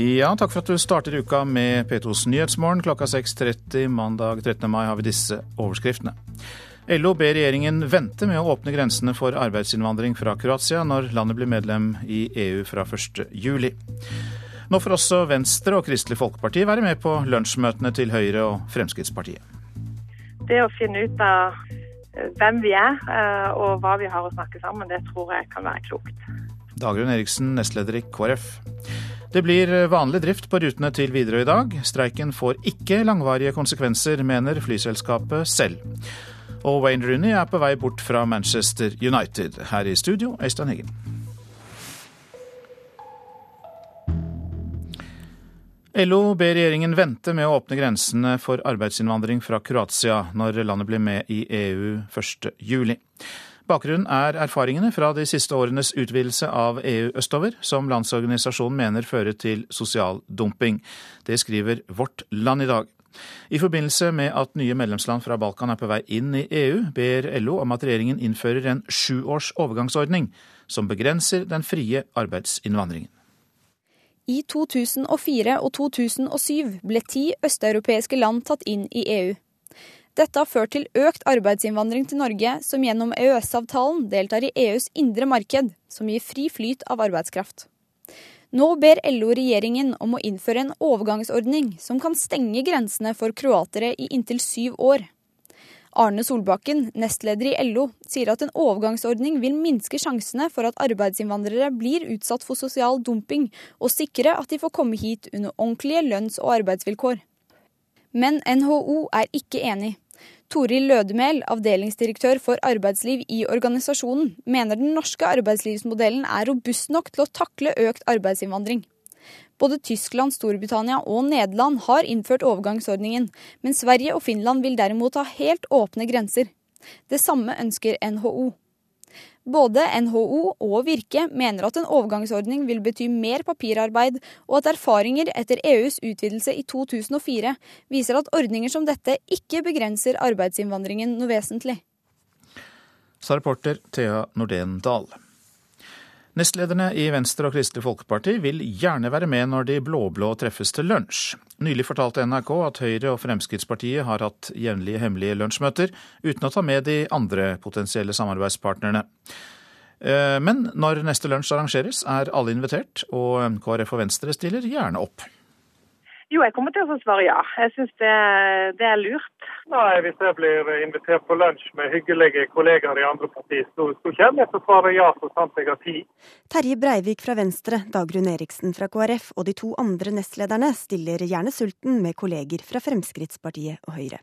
Ja, takk for at du starter uka med P2s Nyhetsmorgen klokka 6.30 mandag 13. mai har vi disse overskriftene. LO ber regjeringen vente med å åpne grensene for arbeidsinnvandring fra Kroatia når landet blir medlem i EU fra 1.7. Nå får også Venstre og Kristelig Folkeparti være med på lunsjmøtene til Høyre og Fremskrittspartiet. Det å finne ut av eh, hvem vi er eh, og hva vi har å snakke sammen, det tror jeg kan være klokt. Dagrun Eriksen, nestleder i KrF. Det blir vanlig drift på rutene til Widerøe i dag. Streiken får ikke langvarige konsekvenser, mener flyselskapet selv. Og Wayne Rooney er på vei bort fra Manchester United. Her i studio, Øystein Heggen. LO ber regjeringen vente med å åpne grensene for arbeidsinnvandring fra Kroatia når landet blir med i EU 1.7. Bakgrunnen er erfaringene fra de siste årenes utvidelse av EU østover, som Landsorganisasjonen mener fører til sosial dumping. Det skriver Vårt Land i dag. I forbindelse med at nye medlemsland fra Balkan er på vei inn i EU, ber LO om at regjeringen innfører en sjuårs overgangsordning som begrenser den frie arbeidsinnvandringen. I 2004 og 2007 ble ti østeuropeiske land tatt inn i EU. Dette har ført til økt arbeidsinnvandring til Norge, som gjennom EØS-avtalen deltar i EUs indre marked, som gir fri flyt av arbeidskraft. Nå ber LO regjeringen om å innføre en overgangsordning som kan stenge grensene for kroatere i inntil syv år. Arne Solbakken, nestleder i LO, sier at en overgangsordning vil minske sjansene for at arbeidsinnvandrere blir utsatt for sosial dumping, og sikre at de får komme hit under ordentlige lønns- og arbeidsvilkår. Men NHO er ikke enig. Toril Lødemel, avdelingsdirektør for arbeidsliv i organisasjonen, mener den norske arbeidslivsmodellen er robust nok til å takle økt arbeidsinnvandring. Både Tyskland, Storbritannia og Nederland har innført overgangsordningen, men Sverige og Finland vil derimot ha helt åpne grenser. Det samme ønsker NHO. Både NHO og Virke mener at en overgangsordning vil bety mer papirarbeid, og at erfaringer etter EUs utvidelse i 2004 viser at ordninger som dette ikke begrenser arbeidsinnvandringen noe vesentlig. Sa reporter Thea Nordén Dahl. Nestlederne i Venstre og Kristelig Folkeparti vil gjerne være med når de blå-blå treffes til lunsj. Nylig fortalte NRK at Høyre og Fremskrittspartiet har hatt jevnlige hemmelige lunsjmøter, uten å ta med de andre potensielle samarbeidspartnerne. Eh, men når neste lunsj arrangeres, er alle invitert, og KrF og Venstre stiller gjerne opp. Jo, jeg kommer til å svare ja. Jeg syns det, det, er lurt. Nei, Hvis jeg blir invitert på lunsj med hyggelige kollegaer i andre partier, så, så kommer jeg til å svare ja så sant jeg har tid. Terje Breivik fra Venstre, Dagrun Eriksen fra KrF og de to andre nestlederne stiller gjerne sulten med kolleger fra Fremskrittspartiet og Høyre.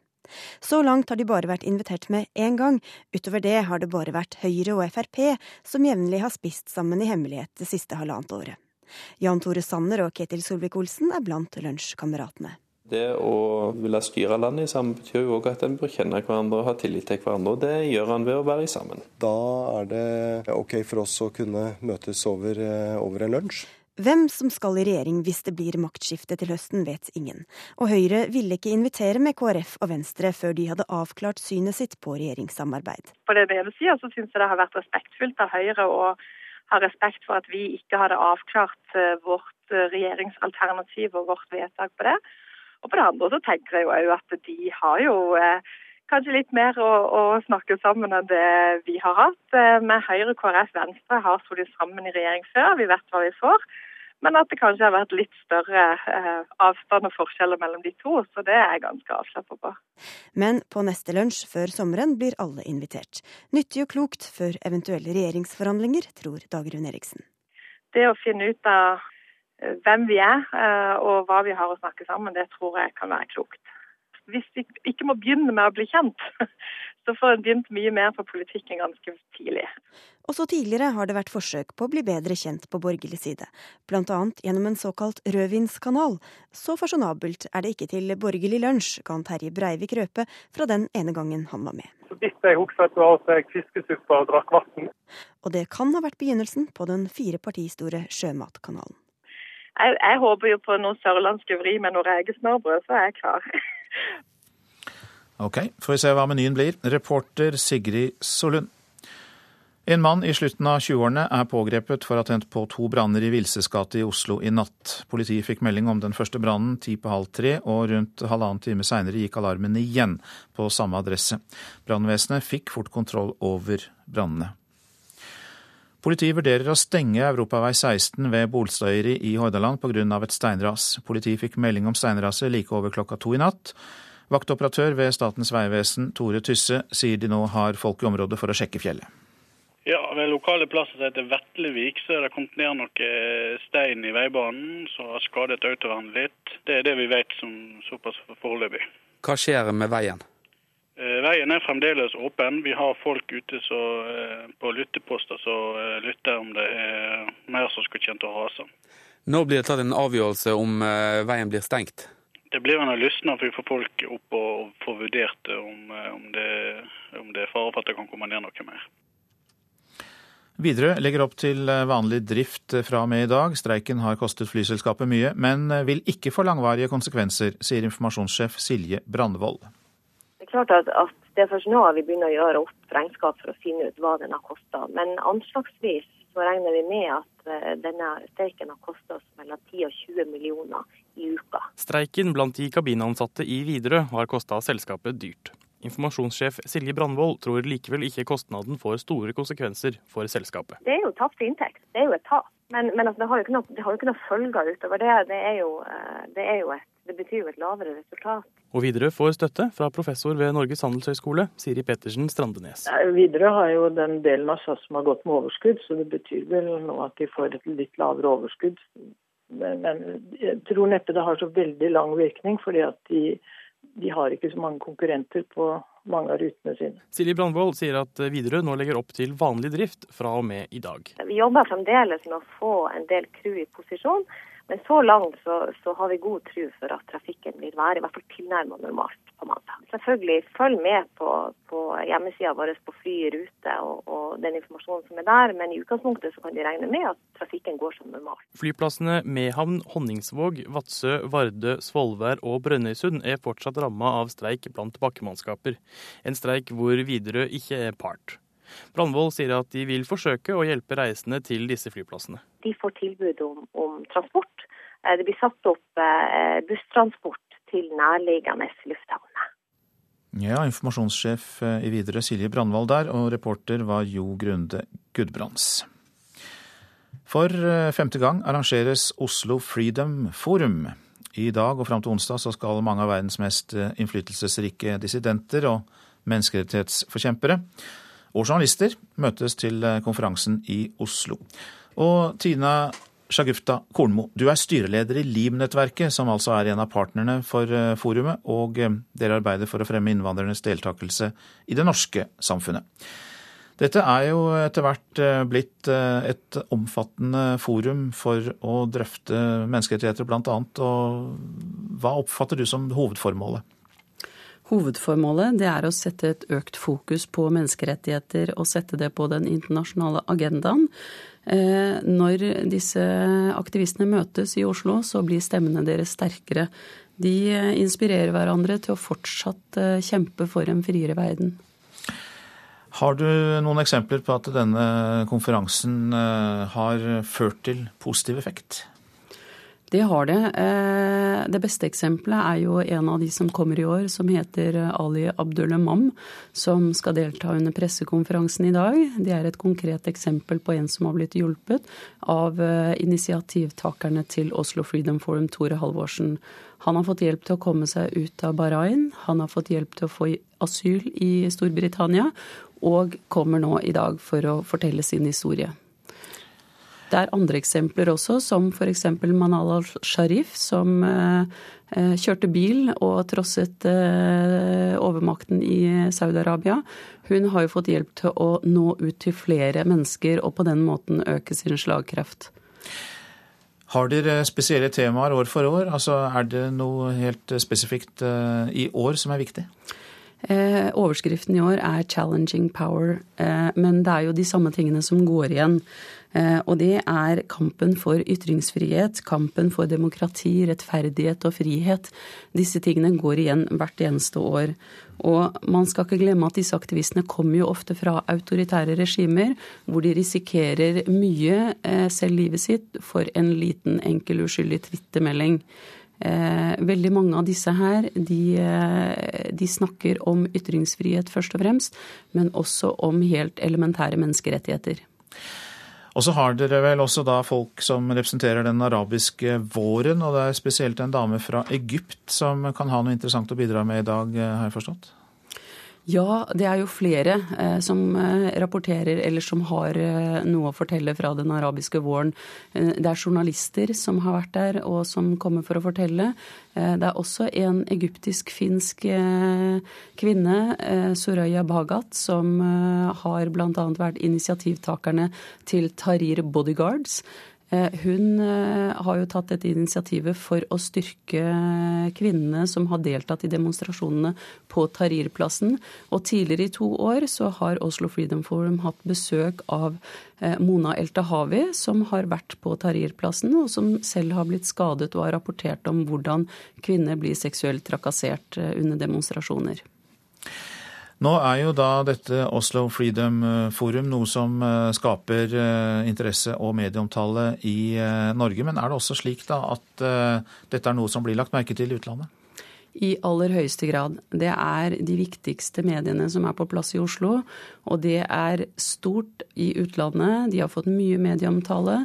Så langt har de bare vært invitert med én gang, utover det har det bare vært Høyre og Frp som jevnlig har spist sammen i hemmelighet det siste halvannet året. Jan Tore Sanner og Ketil Solvik-Olsen er blant lunsjkameratene. Det å ville styre landet sammen betyr jo òg at en bør kjenne hverandre og ha tillit til hverandre. og Det gjør han ved å være sammen. Da er det OK for oss å kunne møtes over, eh, over en lunsj. Hvem som skal i regjering hvis det blir maktskifte til høsten, vet ingen. Og Høyre ville ikke invitere med KrF og Venstre før de hadde avklart synet sitt på regjeringssamarbeid. På den ene sida syns jeg det har vært respektfullt av Høyre å ha respekt for at vi ikke hadde avklart eh, vårt eh, regjeringsalternativ og vårt vedtak på det. Og på det andre så tenker jeg jo at de har jo eh, kanskje litt mer å, å, snakke sammen enn det vi har hatt. Med Høyre, KrF, Venstre har stått sammen i regjering før. Vi vet hva vi får. Men at det kanskje har vært litt større eh, avstand og forskjeller mellom de to. Så det er jeg ganske avslappa på. Men på neste lunsj før sommeren blir alle invitert. Nyttig og klokt før eventuelle regjeringsforhandlinger, tror Dagrun Eriksen. Det å finne ut av eh, hvem vi er eh, og hva vi har å snakke sammen, det tror jeg kan være klokt. Hvis vi ikke må begynne med å bli kjent, så får en begynt mye mer på politikken ganske tidlig. Også tidligere har det vært forsøk på å bli bedre kjent på borgerlig side, annet gjennom en såkalt rødvinskanal. Så fasjonabelt er det ikke til borgerlig lunsj, kan Terje Breivik røpe fra den ene gangen han var med. Så vidt jeg husker, så åt jeg fiskesuppe og drakk vann. Og det kan ha vært begynnelsen på den fire partistore Sjømatkanalen. Jeg, jeg håper jo på noe sørlandsk vri med noe rekesmørbrød, så er jeg klar. ok, får vi se hva menyen blir. Reporter Sigrid Solund. En mann i slutten av 20-årene er pågrepet for å ha tent på to branner i Vilses gate i Oslo i natt. Politiet fikk melding om den første brannen ti på halv tre, og rundt halvannen time seinere gikk alarmen igjen på samme adresse. Brannvesenet fikk fort kontroll over brannene. Politiet vurderer å stenge Europavei 16 ved Bolstadøyri i Hordaland pga. et steinras. Politiet fikk melding om steinraset like over klokka to i natt. Vaktoperatør ved Statens vegvesen, Tore Tysse, sier de nå har folk i området for å sjekke fjellet. Ja, Ved lokale plasser som heter Vetlevik så er det kommet ned noe stein i veibanen som har skadet autovernet litt. Det er det vi vet som såpass foreløpig. Hva skjer med veien? Eh, veien er fremdeles åpen. Vi har folk ute så, eh, på lytteposter som eh, lytter om det er mer som skal kjent å rase. Nå blir det tatt en avgjørelse om veien blir stengt? Det blir en lysner for vi får folk opp og får vurdert om, om, det, om det er fare for at det kan komme ned noe mer. Widerøe legger opp til vanlig drift fra og med i dag. Streiken har kostet flyselskapet mye, men vil ikke få langvarige konsekvenser, sier informasjonssjef Silje Brandvold. Er klart at, at det er først nå vi begynner å gjøre opp regnskap for å finne ut hva den har kosta. Men anslagsvis så regner vi med at denne streiken har kosta oss mellom 10 og 20 millioner i uka. Streiken blant de kabinansatte i Widerøe har kosta selskapet dyrt. Informasjonssjef Silje Brandvold tror likevel ikke kostnaden får store konsekvenser for selskapet. Det er jo tapt inntekt, det er jo et tap. Men, men altså, det, har noe, det, har jo ikke noe, følger utover det. Det, jo, eh, det, jo et, det betyr jo et lavere resultat. Og Widerøe får støtte fra professor ved Norges handelshøyskole, Siri Pettersen Strandenes. Widerøe har jo den delen av SAS som har gått med overskudd, så det betyr vel nå at de får et litt lavere overskudd. Men, men jeg tror neppe det har så veldig lang virkning, fordi at de de har ikke så mange konkurrenter på mange av rutene sine. Silje Brandvold sier at Widerøe nå legger opp til vanlig drift fra og med i dag. Vi jobber fremdeles med å få en del crew i posisjon, men så langt så, så har vi god tro for at trafikken vil være i hvert fall tilnærmet normalt på mandag. Selvfølgelig følg med på, på hjemmesida vår på Fly i rute og, og, den informasjonen som er der, men i utgangspunktet så kan de regne med at trafikken går som normalt. Flyplassene Mehamn, Honningsvåg, Vadsø, Vardø, Svolvær og Brønnøysund er fortsatt ramma av streik blant bakkemannskaper. En streik hvor Widerøe ikke er part. Brandvold sier at de vil forsøke å hjelpe reisende til disse flyplassene. De får tilbud om, om transport. Eh, det blir satt opp eh, busstransport til nærliggende lufthavner. Ja, informasjonssjef eh, i Widerøe Silje Brandvold der, og reporter var Jo Grunde Gudbrands. For femte gang arrangeres Oslo Freedom Forum. I dag og fram til onsdag så skal mange av verdens mest innflytelsesrike dissidenter og menneskerettighetsforkjempere og journalister møtes til konferansen i Oslo. Og Tina Shagufta Kornmo, du er styreleder i LIM-nettverket, som altså er en av partnerne for eh, forumet, og eh, dere arbeider for å fremme innvandrernes deltakelse i det norske samfunnet. Dette er jo etter hvert eh, blitt et omfattende forum for å drøfte menneskerettigheter bl.a. Og hva oppfatter du som hovedformålet? Hovedformålet det er å sette et økt fokus på menneskerettigheter og sette det på den internasjonale agendaen. Eh, når disse aktivistene møtes i Oslo, så blir stemmene deres sterkere. De eh, inspirerer hverandre til å fortsatt eh, kjempe for en friere verden. Har du noen eksempler på at denne konferansen har ført til positiv effekt? Det har det. Eh, det beste eksempelet er jo en av de som kommer i år, som heter Ali Abdulemam, som skal delta under pressekonferansen i dag. Det er et konkret eksempel på en som har blitt hjulpet av eh, initiativtakerne til Oslo Freedom Forum, Tore Halvorsen. Han har fått hjelp til å komme seg ut av Bahrain, han har fått hjelp til å få asyl i Storbritannia, og kommer nå i dag for å fortelle sin historie. Det er andre eksempler også, som f.eks. Manal al-Sharif, som eh, eh, kjørte bil og trosset eh, overmakten i Saudi-Arabia. Hun har jo fått hjelp til å nå ut til flere mennesker og på den måten øke sin slagkraft. Har dere spesielle temaer år for år? Altså, er det noe helt spesifikt i år som er viktig? Eh, overskriften i år er 'Challenging Power', eh, men det er jo de samme tingene som går igjen. Eh, og det er kampen for ytringsfrihet, kampen for demokrati, rettferdighet og frihet. Disse tingene går igjen hvert eneste år. Og man skal ikke glemme at disse aktivistene kommer jo ofte fra autoritære regimer, hvor de risikerer mye, selv livet sitt, for en liten, enkel, uskyldig twittermelding. Eh, veldig mange av disse her, de, eh, de, snakker om ytringsfrihet først og fremst, men også om helt elementære menneskerettigheter. Og så har dere vel også da folk som representerer den arabiske våren, og det er spesielt en dame fra Egypt som kan ha noe interessant å bidra med i dag, har jeg forstått? Ja, det er jo flere eh, som eh, rapporterer eller som har eh, noe å fortelle fra den arabiske våren. Eh, det er journalister som har vært der og som kommer for å fortelle. Eh, det er også en egyptisk-finsk eh, kvinne, Soraya Bagat, som har bl.a. vært initiativtakerne til Tahrir Bodyguards. Eh, hun eh, har jo tatt dette initiativet for å styrke kvinnene som har deltatt i demonstrasjonene på Tahrir-plassen. Og tidligere i to år så har Oslo Freedom Forum hatt besøk av eh, Mona Eltahavi, som har vært på Tahrir-plassen, og som selv har blitt skadet og har rapportert om hvordan kvinner blir seksuelt trakassert under demonstrasjoner. Nå er jo da dette Oslo Freedom eh, Forum noe som eh, skaper eh, interesse og medieomtale i Norge. Men er det også slik da at dette er noe som blir lagt merke til i utlandet? I aller høyeste grad. Det er de viktigste mediene som er på plass i Oslo. Og det er stort i utlandet. De har fått mye medieomtale.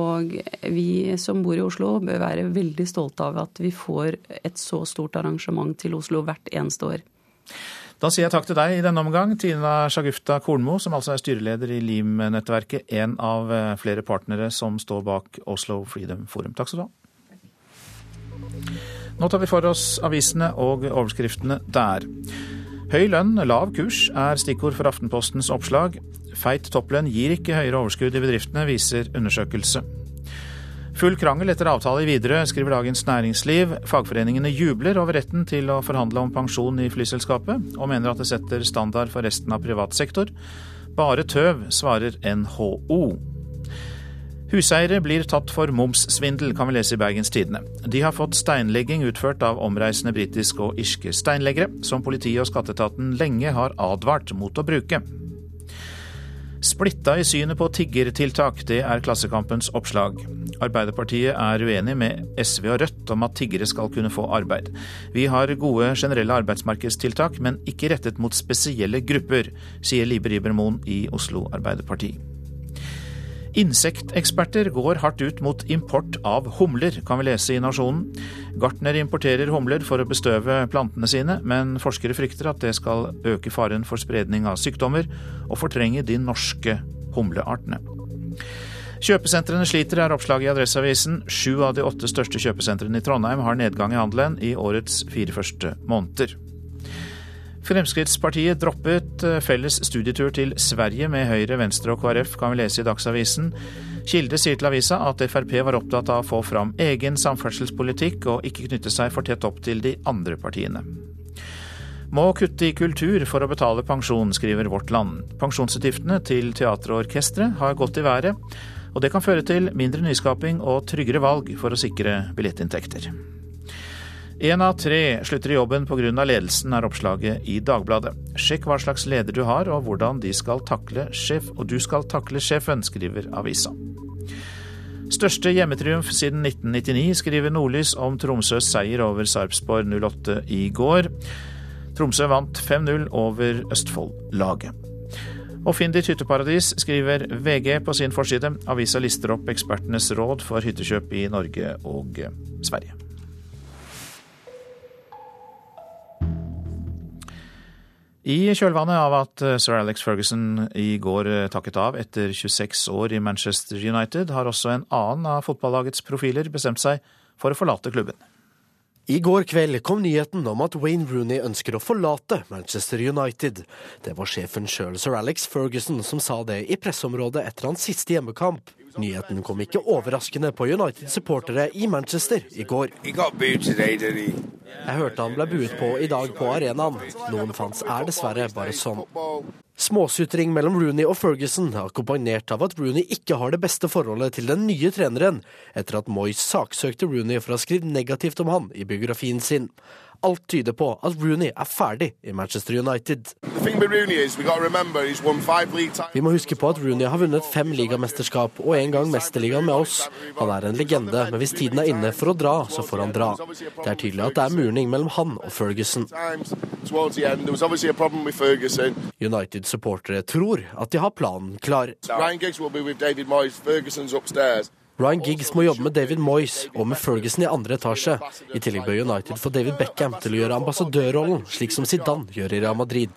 Og vi som bor i Oslo bør være veldig stolte av at vi får et så stort arrangement til Oslo hvert eneste år. Da sier jeg takk til deg i denne omgang, Tina Shagufta Kornmo, som altså er styreleder i LIM-nettverket, en av eh, flere partnere som står bak Oslo Freedom Forum. Takk skal du ha. Nå tar vi for oss avisene og overskriftene der. Høy lønn, lav kurs er stikkord for Aftenpostens oppslag. Feit topplønn gir ikke høyere overskudd i bedriftene, viser undersøkelse. Full krangel etter avtale i Widerøe, skriver Dagens Næringsliv. Fagforeningene jubler over retten til å forhandle om pensjon i flyselskapet, og mener at det setter standard for resten av privat sektor. Bare tøv, svarer NHO. Huseiere blir tatt for momssvindel, kan vi lese i Bergens Tidende. De har fått steinlegging utført av omreisende britiske og irske steinleggere, som politiet og skatteetaten lenge har advart mot å bruke. Splitta i synet på tiggertiltak, det er Klassekampens oppslag. Arbeiderpartiet er uenig med SV og Rødt om at tiggere skal kunne få arbeid. Vi har gode generelle arbeidsmarkedstiltak, men ikke rettet mot spesielle grupper, sier Libe Ribermoen i Oslo Arbeiderparti. Insekteksperter går hardt ut mot import av humler, kan vi lese i Nasjonen. Gartner importerer humler for å bestøve plantene sine, men forskere frykter at det skal øke faren for spredning av sykdommer og fortrenge de norske humleartene. Kjøpesentrene sliter, er oppslaget i Adresseavisen. Sju av de åtte største kjøpesentrene i Trondheim har nedgang i handelen i årets fire første måneder. Fremskrittspartiet droppet eh, felles studietur til Sverige med Høyre, Venstre og KrF, kan vi lese i Dagsavisen. Kilde sier til avisa at Frp var opptatt av å få fram egen samferdselspolitikk og ikke knytte seg for tett opp til de andre partiene. Må kutte i kultur for å betale pensjon, skriver Vårt Land. Pensjonsutgiftene til teatre og orkestre har gått i været, og det kan føre til mindre nyskaping og tryggere valg for å sikre billettinntekter. Én av tre slutter i jobben pga. ledelsen, er oppslaget i Dagbladet. Sjekk hva slags leder du har og hvordan de skal takle sjef, og du skal takle sjefen, skriver avisa. Største hjemmetriumf siden 1999, skriver Nordlys om Tromsøs seier over Sarpsborg 08 i går. Tromsø vant 5-0 over Østfold-laget. Og finn ditt hytteparadis, skriver VG på sin forside. Avisa lister opp ekspertenes råd for hyttekjøp i Norge og Sverige. I kjølvannet av at eh, sir Alex Ferguson i går eh, takket av etter 26 år i Manchester United, har også en annen av fotballagets profiler bestemt seg for å forlate klubben. I går kveld kom nyheten om at Wayne Rooney ønsker å forlate Manchester United. Det var sjefen sjøl, sir Alex Ferguson, som sa det i presseområdet etter hans siste hjemmekamp. Nyheten kom ikke overraskende på United-supportere i Manchester i går. Jeg hørte han ble buet på i dag på arenaen. Noen fans er dessverre bare sånn. Småsutring mellom Rooney og Ferguson, akkompagnert av at Rooney ikke har det beste forholdet til den nye treneren, etter at Moyes saksøkte Rooney for å ha skrevet negativt om han i biografien sin. Alt tyder på at Rooney er ferdig i Manchester United. Vi må huske på at Rooney har vunnet fem ligamesterskap og en gang Mesterligaen med oss. Han er en legende, men hvis tiden er inne for å dra, så får han dra. Det er tydelig at det er murning mellom han og Ferguson. United-supportere tror at de har planen klar. Ryan Giggs må jobbe med David Moyes og med Ferguson i andre etasje. I tillegg bør United få David Beckham til å gjøre ambassadørrollen, slik som Zidane gjør i Real Madrid.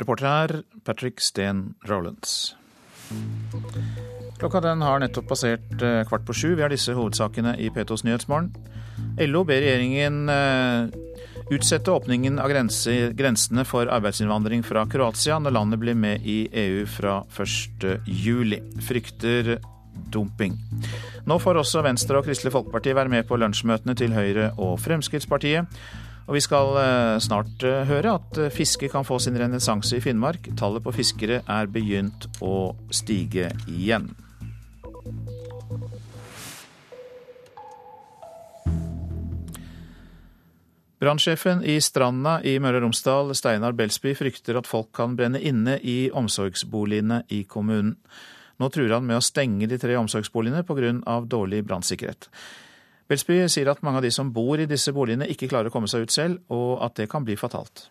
Reporter her Patrick Steen Rolands. Klokka den har nettopp passert eh, kvart på sju. Vi har disse hovedsakene i P2s Nyhetsmorgen. LO ber regjeringen eh, utsette åpningen av grensene for arbeidsinnvandring fra Kroatia når landet blir med i EU fra 1.7. Frykter dumping. Nå får også Venstre og Kristelig Folkeparti være med på lunsjmøtene til Høyre og Fremskrittspartiet. Og vi skal eh, snart eh, høre at eh, fiske kan få sin renessanse i Finnmark. Tallet på fiskere er begynt å stige igjen. Brannsjefen i Stranda i Møre og Romsdal, Steinar Belsby, frykter at folk kan brenne inne i omsorgsboligene i kommunen. Nå truer han med å stenge de tre omsorgsboligene pga. dårlig brannsikkerhet. Belsby sier at mange av de som bor i disse boligene ikke klarer å komme seg ut selv, og at det kan bli fatalt.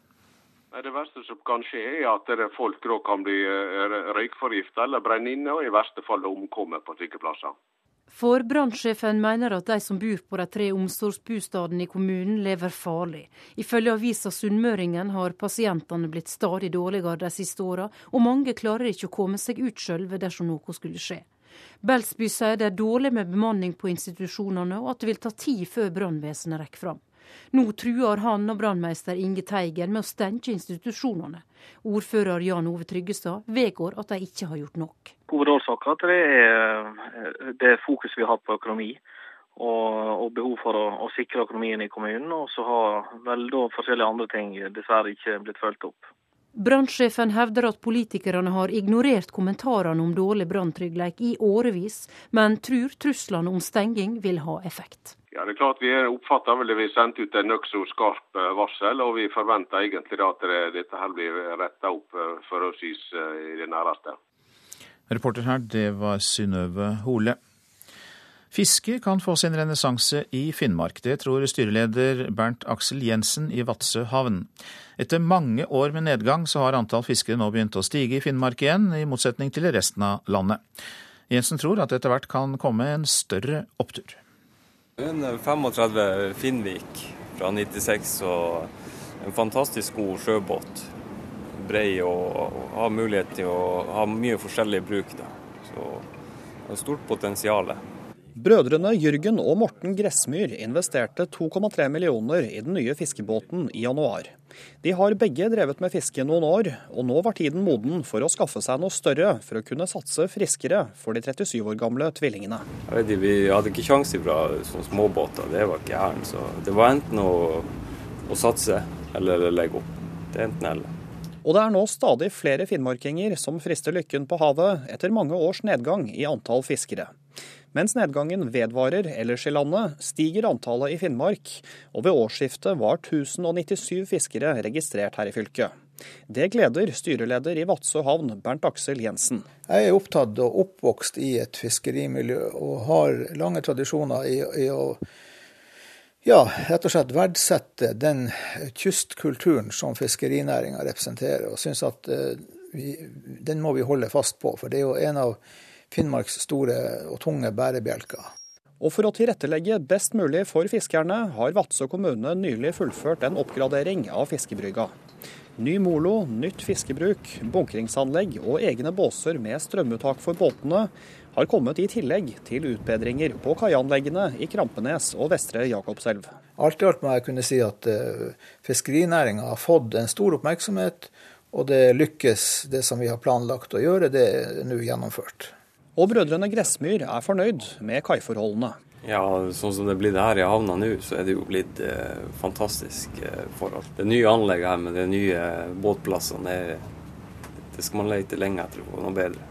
Det verste som kan skje, er at folk kan bli eh, røykforgifta eller brenne inne, og i verste fall omkomme på slike plasser. For brannsjefen mener at de som bor på de tre omsorgsbostadene i kommunen, lever farlig. Ifølge avisa Sunnmøringen har pasientene blitt stadig dårligere de siste åra, og mange klarer ikke å komme seg ut sjølve dersom noe skulle skje. Belsby sier det er dårlig med bemanning på institusjonene, og at det vil ta tid før brannvesenet rekker fram. Nå truer han og brannmeister Inge Teigen med å stenge institusjonene. Ordfører Jan Ove Tryggestad vedgår at de ikke har gjort nok. Hovedårsaken til det er eh, det fokus vi har på økonomi. Og, og behov for å, å, sikre økonomien i kommunen. Og så har vel da forskjellige andre ting dessverre ikke blitt fulgt opp. Brannsjefen hevder at politikerne har ignorert kommentarene om dårlig branntrygghet i årevis, men tror truslene om stenging vil ha effekt. Ja, det er klart Vi oppfatter vel det vi sendte ut en nokså skarp eh, varsel, og vi forventer egentlig at det, dette her blir retta opp for forholdsvis eh, i det næreste. Reporter her, det var Synnøve Hole. Fiske kan få sin renessanse i Finnmark. Det tror styreleder Bernt Aksel Jensen i Vadsø havn. Etter mange år med nedgang, så har antall fiskere nå begynt å stige i Finnmark igjen, i motsetning til resten av landet. Jensen tror at etter hvert kan komme en større opptur. En 35 Finnvik fra 96 og en fantastisk god sjøbåt. Brei og, har mulighet til å ha mye forskjellig bruk. Da. Så det er stort potensial. Brødrene Jørgen og Morten Gressmyr investerte 2,3 millioner i den nye fiskebåten i januar. De har begge drevet med fiske noen år, og nå var tiden moden for å skaffe seg noe større for å kunne satse friskere for de 37 år gamle tvillingene. Vet, vi hadde ikke sjanse fra sånne småbåter, det var ikke hæren. Så det var enten å, å satse eller legge opp. Det er enten eller. Og det er nå stadig flere finnmarkinger som frister lykken på havet etter mange års nedgang i antall fiskere. Mens nedgangen vedvarer ellers i landet, stiger antallet i Finnmark, og ved årsskiftet var 1097 fiskere registrert her i fylket. Det gleder styreleder i Vadsø havn, Bernt Aksel Jensen. Jeg er opptatt og oppvokst i et fiskerimiljø, og har lange tradisjoner i, i å ja, rett og slett verdsette den kystkulturen som fiskerinæringa representerer, og syns at uh, vi, den må vi holde fast på. For det er jo en av Finnmarks store og tunge bærebjelker. Og for å tilrettelegge best mulig for fiskerne, har Vadsø kommune nylig fullført en oppgradering av fiskebrygga. Ny molo, nytt fiskebruk, bunkringsanlegg og egne båser med strømuttak for båtene har kommet i tillegg til utbedringer på kaianleggene i Krampenes og Vestre Jakobselv. Alt i alt må jeg kunne si at uh, fiskerinæringa har fått en stor oppmerksomhet Og det lykkes, det som vi har planlagt å gjøre, det er nå gjennomført. Og brødrene Gressmyr er fornøyd med kaiforholdene. Ja, sånn som det blir her i havna nå, så er det jo blitt eh, fantastisk eh, forhold. Det nye anlegget her med de nye båtplassene, det, det skal man lete lenge etter å få noe bedre.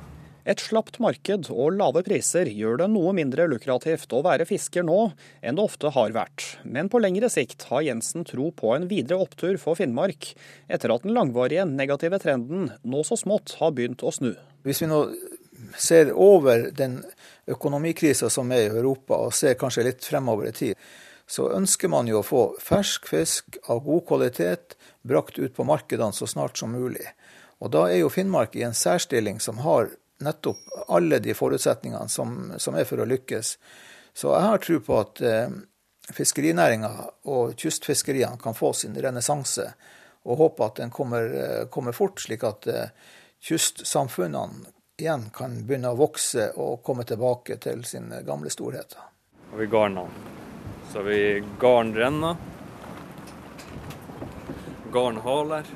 Et slapt marked og lave priser gjør det noe mindre lukrativt å være fisker nå enn det ofte har vært. Men på lengre sikt har Jensen tro på en videre opptur for Finnmark, etter at den langvarige negative trenden nå så smått har begynt å snu. Hvis vi nå ser over den økonomikrisa som er i Europa, og ser kanskje litt fremover i tid, så ønsker man jo å få fersk fisk av god kvalitet brakt ut på markedene så snart som mulig. Og da er jo Finnmark i en særstilling som har nettopp alle de forutsetningene som, som, er for å lykkes. Så jeg har tro på at eh, fiskerinæringa og kystfiskeriene kan få sin renessanse, og håper at den kommer, eh, kommer fort, slik at eh, kystsamfunnene igjen kan begynne å vokse og komme tilbake til sine gamle storheter. Og vi garner. Så har vi garnrenner. Garnhaler.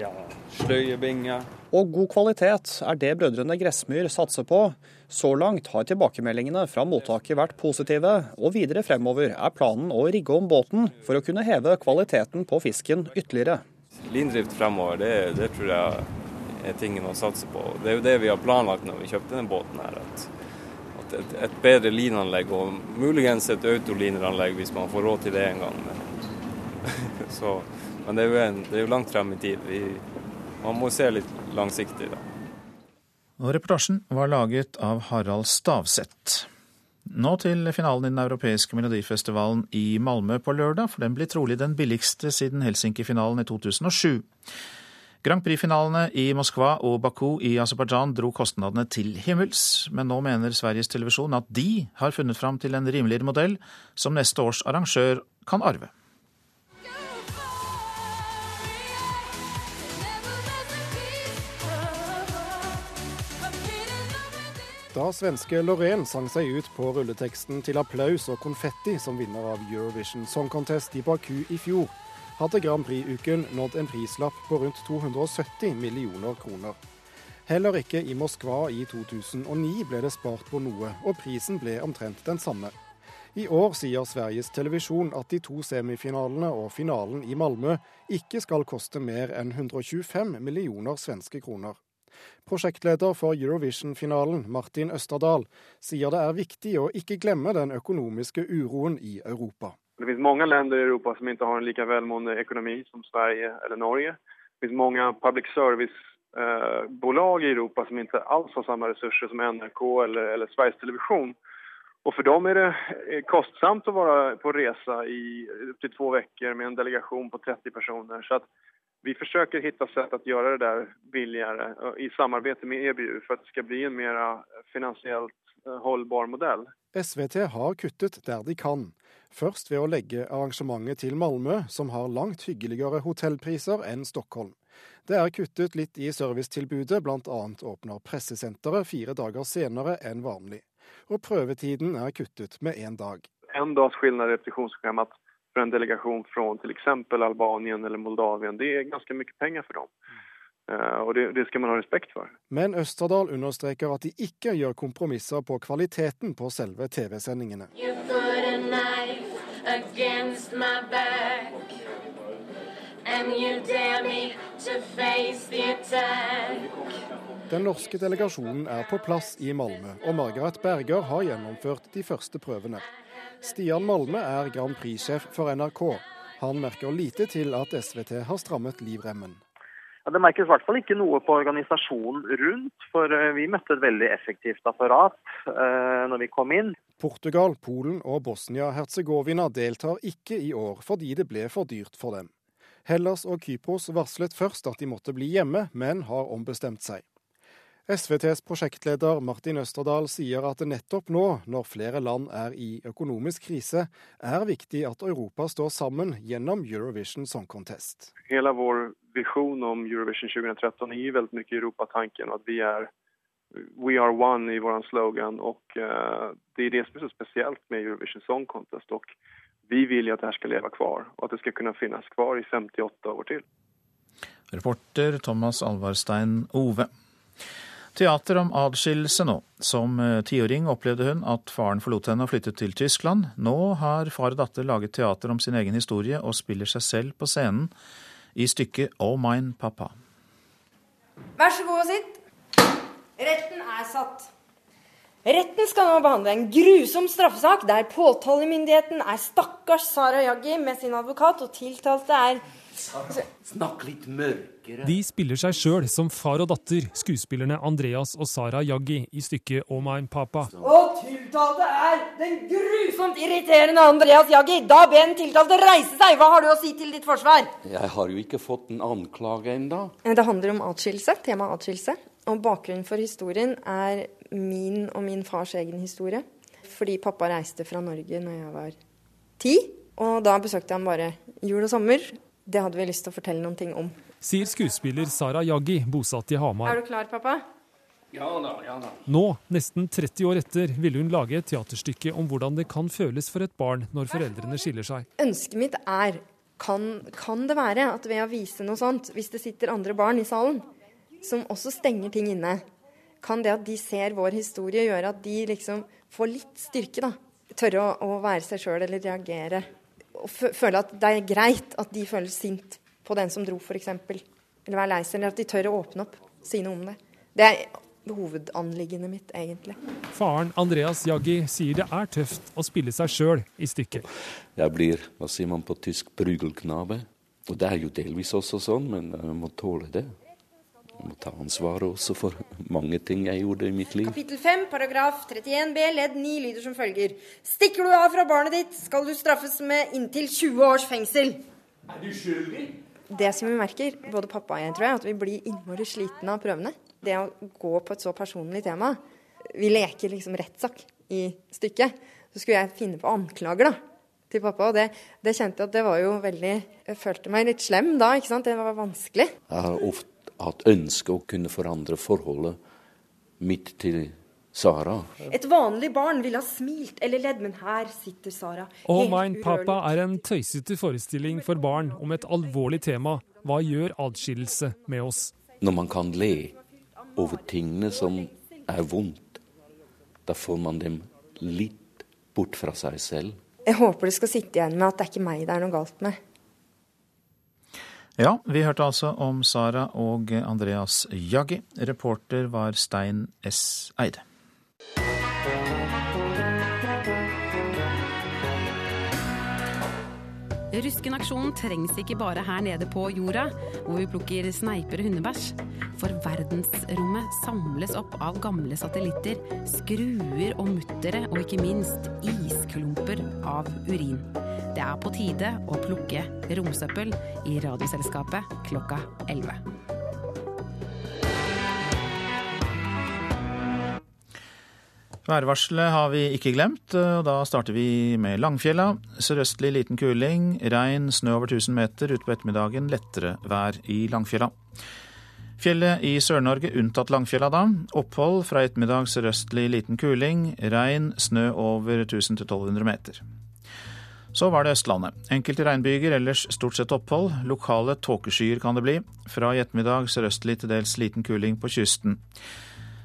Ja, sløyebinger. Og god kvalitet er det brødrene Gressmyr satser på. Så langt har tilbakemeldingene fra mottaket vært positive, og videre fremover er planen å rigge om båten for å kunne heve kvaliteten på fisken ytterligere. Lindrift fremover, det, det tror jeg er tingen å satse på. Det er jo det vi har planlagt når vi kjøpte denne båten. her, at, at et, et, bedre linanlegg, og muligens et autolineranlegg hvis man får råd til det en gang. Så, men det er, jo en, det er jo langt frem i tid. Vi, man må se litt langsiktig, da. Og reportasjen var laget av Harald Stavseth. Nå til finalen i den europeiske melodifestivalen i Malmö på lørdag, for den blir trolig den billigste siden Helsinki-finalen i 2007. Grand Prix-finalene i Moskva og Baku i Aserbajdsjan dro kostnadene til himmels, men nå mener Sveriges Televisjon at de har funnet fram til en rimeligere modell som neste års arrangør kan arve. Da svenske Lorraine sang seg ut på rulleteksten til applaus og konfetti som vinner av Eurovision Song Contest i Baku i fjor, hadde Grand Prix-uken nådd en prislapp på rundt 270 millioner kroner. Heller ikke i Moskva i 2009 ble det spart på noe, og prisen ble omtrent den samme. I år sier Sveriges Televisjon at de to semifinalene og finalen i Malmö ikke skal koste mer enn 125 millioner svenske kroner. Prosjektleder for Eurovision-finalen, Martin Østerdal, sier det er viktig å ikke glemme den økonomiske uroen i Europa. Det finnes mange länder i Europa som ikke har en lika velmående ekonomi som Sverige eller Norge. Det finnes mange public service-bolag i Europa som ikke alls har samme resurser som NRK eller, eller Sveriges Television. Og For dem er det kostsamt å være på resa i upp till två veckor med en delegation på 30 personer. Så att vi forsøker hitta sätt att gjøre det där billigere i samarbete med EBU for att det ska bli en mer finansielt holdbar modell. SVT har kuttet der de kan. Først ved å legge arrangementet til Malmö, som har langt hyggeligere hotellpriser enn Stockholm. Det er kuttet litt i servicetilbudet, bl.a. åpner pressesenteret fire dager senere enn vanlig. Og prøvetiden er kuttet med én dag. En dags skillnad i repetisjonsprogrammet for en delegasjon fra f.eks. Albanien eller Moldavien, det er ganske mye penger for dem. Uh, og det, det, skal man ha respekt for. Men Østerdal understreker at de ikke gjør kompromisser på kvaliteten på selve TV-sendingene. Den norske delegasjonen er på plass i Malmö, og Margaret Berger har gjennomført de første prøvene. Stian Malme er Grand Prix-sjef for NRK. Han merker lite til at SVT har strammet livremmen. Det merkes i hvert fall ikke noe på organisasjonen rundt, for eh, vi møtte et veldig effektivt apparat eh, når vi kom inn. Portugal, Polen og Bosnia-Hercegovina deltar ikke i år fordi det ble for dyrt for dem. Hellas og Kypros varslet først at de måtte bli hjemme, men har ombestemt seg. SVTs prosjektleder Martin Østerdal sier at det nettopp nå, når flere land er i økonomisk krise, er viktig at Europa står sammen gjennom Eurovision Song Contest. Hele vår visjon om Eurovision 2013 er veldig mye Europatanken. At vi er We are one i vår slogan. og uh, Det er det som er så spesielt med Eurovision Song Contest. og vi vil jo at det här skal leve kvar, og at det skal kunne finnes kvar i 58 år til. Reporter Thomas Alvarstein Ove. Teater om adskillelse nå. Som eh, tiåring opplevde hun at faren forlot henne og flyttet til Tyskland. Nå har far og datter laget teater om sin egen historie og spiller seg selv på scenen i stykket Oh Mine Papa. Vær så god og sitt. Retten er satt. Retten skal nå behandle en grusom straffesak der påtalemyndigheten er stakkars Sara Jaggi med sin advokat, og tiltalte er Snakk litt mørkere. De spiller seg sjøl som far og datter, skuespillerne Andreas og Sara Jaggi i stykket Oh Mine Papa. Og tiltalte er den grusomt irriterende Andreas Jaggi. Da ber den tiltalte reise seg. Hva har du å si til ditt forsvar? Jeg har jo ikke fått en anklage ennå. Det handler om atskillelse. Temaet atskillelse. Og bakgrunnen for historien er min og min fars egen historie. Fordi pappa reiste fra Norge når jeg var ti. Og da besøkte jeg ham bare jul og sommer. Det hadde vi lyst til å fortelle noen ting om. Sier skuespiller Sara Jaggi, bosatt i Hamar. Er du klar, pappa? Ja da, ja da. Nå, nesten 30 år etter, ville hun lage et teaterstykke om hvordan det kan føles for et barn når foreldrene skiller seg. Ønsket mitt er kan, kan det være at ved å vise noe sånt, hvis det sitter andre barn i salen som også stenger ting inne, kan det at de ser vår historie, gjøre at de liksom får litt styrke, da? Tørre å, å være seg sjøl eller reagere og føle at det er greit at de føles sint på den som dro, f.eks. Eller være lei seg, eller at de tør å åpne opp, si noe om det. Det er hovedanliggendet mitt, egentlig. Faren Andreas Jaggi sier det er tøft å spille seg sjøl i stykket. Jeg blir, hva sier man på tysk, brugelknabe. Og det er jo delvis også sånn, men jeg må tåle det. Må ta ansvaret også for mange ting jeg gjorde i mitt liv. Kapittel 5, paragraf 31 b, ledd 9 lyder som følger. Stikker du av fra barnet ditt, skal du straffes med inntil 20 års fengsel. Er du skyldig? Det som vi merker, både pappa og jeg, tror jeg, at vi blir innmari slitne av prøvene. Det å gå på et så personlig tema. Vi leker liksom rettssak i stykket. Så skulle jeg finne på anklager, da til pappa. Og det, det, kjente jeg at det var jo veldig Jeg følte meg litt slem da, ikke sant. Det var vanskelig. Jeg har ofte hatt ønske å kunne forandre forholdet mitt til Sara. Et vanlig barn ville ha smilt eller ledd, men her sitter Sara. Oh Mine Papa er en tøysete forestilling for barn om et alvorlig tema. Hva gjør adskillelse med oss? Når man kan le over tingene som er vondt, da får man dem litt bort fra seg selv. Jeg håper det skal sitte igjen med at det er ikke meg det er noe galt med. Ja, vi hørte altså om Sara og Andreas Jaggi. Reporter var Stein S. Eide. Ruskenaksjonen trengs ikke bare her nede på jorda, hvor vi plukker sneiper og hundebæsj. For verdensrommet samles opp av gamle satellitter, skruer og muttere, og ikke minst isklumper av urin. Det er på tide å plukke romsøppel i Radioselskapet klokka 11. Værvarselet har vi ikke glemt, og da starter vi med Langfjella. Sørøstlig liten kuling, regn, snø over 1000 meter. Utpå ettermiddagen lettere vær i Langfjella. Fjellet i Sør-Norge unntatt Langfjella da. Opphold fra ettermiddag sørøstlig liten kuling, regn, snø over 1000-1200 meter. Så var det Østlandet. Enkelte regnbyger, ellers stort sett opphold. Lokale tåkeskyer kan det bli. Fra i ettermiddag sørøstlig til dels liten kuling på kysten.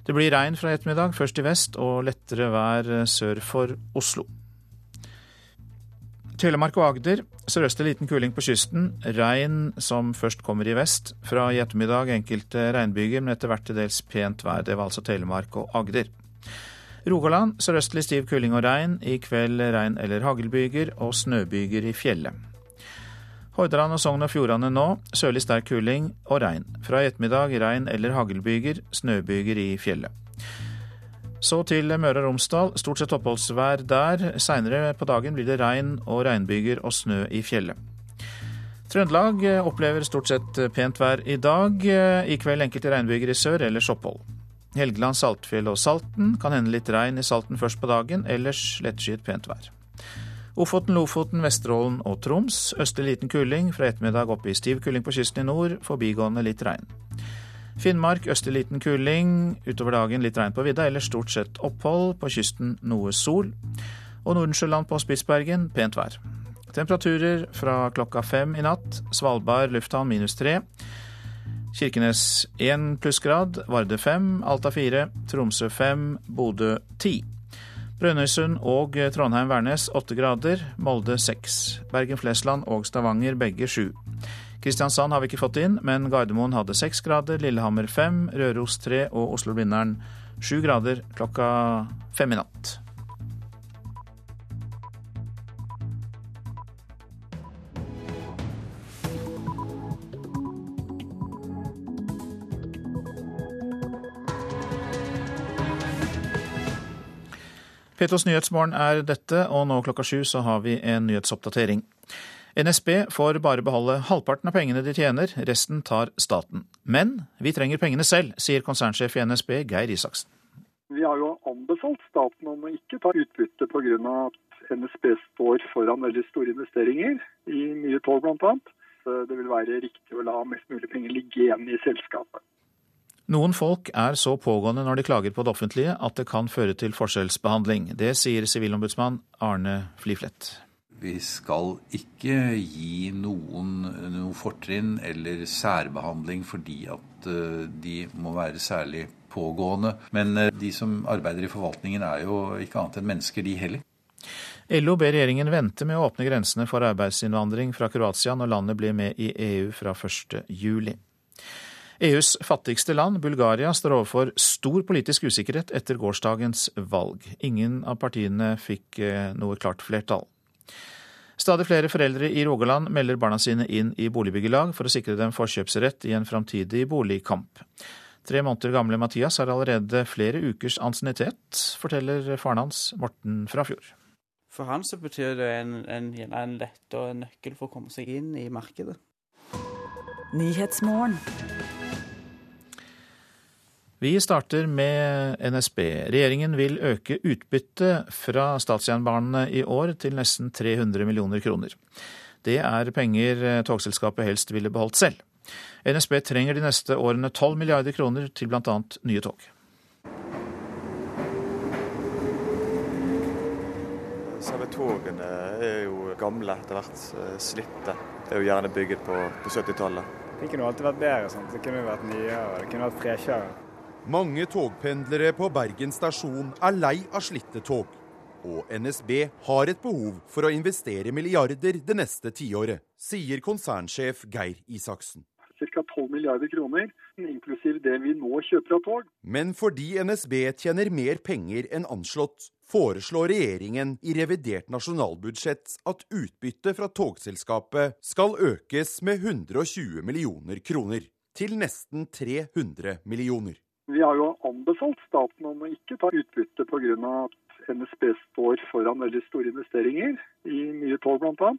Det blir regn fra i ettermiddag, først i vest, og lettere vær sør for Oslo. Telemark og Agder sørøstlig liten kuling på kysten. Regn som først kommer i vest. Fra i ettermiddag enkelte regnbyger, men etter hvert til dels pent vær. Det var altså Telemark og Agder. Rogaland sørøstlig stiv kuling og regn. I kveld regn eller haglbyger og snøbyger i fjellet. Hordaland og Sogn og Fjordane nå sørlig sterk kuling og regn. Fra i ettermiddag regn eller haglbyger, snøbyger i fjellet. Så til Møre og Romsdal. Stort sett oppholdsvær der. Seinere på dagen blir det regn og regnbyger og snø i fjellet. Trøndelag opplever stort sett pent vær i dag. I kveld enkelte regnbyger i sør, ellers opphold. Helgeland, Saltfjell og Salten kan hende litt regn i Salten først på dagen, ellers lettskyet pent vær. Ofoten, Lofoten, Vesterålen og Troms. Østlig liten kuling. Fra ettermiddag oppe i stiv kuling på kysten i nord. Forbigående litt regn. Finnmark østlig liten kuling. Utover dagen litt regn på vidda, eller stort sett opphold. På kysten noe sol. Og Nordensjøland på Spitsbergen pent vær. Temperaturer fra klokka fem i natt. Svalbard lufthavn minus tre. Kirkenes 1 plussgrad, Varde 5, Alta 4, Tromsø 5, Bodø 10. Brønnøysund og Trondheim-Værnes 8 grader, Molde 6. Bergen-Flesland og Stavanger begge 7. Kristiansand har vi ikke fått inn, men Gardermoen hadde 6 grader, Lillehammer 5, Røros 3 og Oslo-Blindern 7 grader klokka 5 i natt. Petos Nyhetsmorgen er dette, og nå klokka sju så har vi en nyhetsoppdatering. NSB får bare beholde halvparten av pengene de tjener, resten tar staten. Men vi trenger pengene selv, sier konsernsjef i NSB Geir Isaksen. Vi har jo anbefalt staten om å ikke ta utbytte pga. at NSB står foran veldig store investeringer i nye tog bl.a. Det vil være riktig å la mest mulig penger ligge igjen i selskapet. Noen folk er så pågående når de klager på det offentlige at det kan føre til forskjellsbehandling. Det sier sivilombudsmann Arne Fliflett. Vi skal ikke gi noen noe fortrinn eller særbehandling fordi at de må være særlig pågående. Men de som arbeider i forvaltningen er jo ikke annet enn mennesker, de heller. LO ber regjeringen vente med å åpne grensene for arbeidsinnvandring fra Kroatia når landet blir med i EU fra 1. juli. EUs fattigste land, Bulgaria, står overfor stor politisk usikkerhet etter gårsdagens valg. Ingen av partiene fikk noe klart flertall. Stadig flere foreldre i Rogaland melder barna sine inn i boligbyggelag for å sikre dem forkjøpsrett i en framtidig boligkamp. Tre måneder gamle Mathias har allerede flere ukers ansiennitet, forteller faren hans, Morten Frafjord. For han så betyr det en, en, en lett og en nøkkel for å komme seg inn i markedet. Vi starter med NSB. Regjeringen vil øke utbyttet fra statsjernbanene i år til nesten 300 millioner kroner. Det er penger togselskapet helst ville beholdt selv. NSB trenger de neste årene 12 milliarder kroner til bl.a. nye tog. Selve togene er jo gamle etter hvert, slitte. Det er jo gjerne bygget på, på 70-tallet. Det kunne alltid vært bedre. Sant? Det kunne vært nyere, det kunne vært freshere. Mange togpendlere på Bergen stasjon er lei av slitte tog. Og NSB har et behov for å investere milliarder det neste tiåret, sier konsernsjef Geir Isaksen. Ca. 12 milliarder kroner, inklusiv det vi nå kjøper av tog. Men fordi NSB tjener mer penger enn anslått, foreslår regjeringen i revidert nasjonalbudsjett at utbyttet fra togselskapet skal økes med 120 millioner kroner, til nesten 300 millioner. Vi har jo anbefalt staten om å ikke ta utbytte pga. at NSB står foran veldig store investeringer i nye tog bl.a.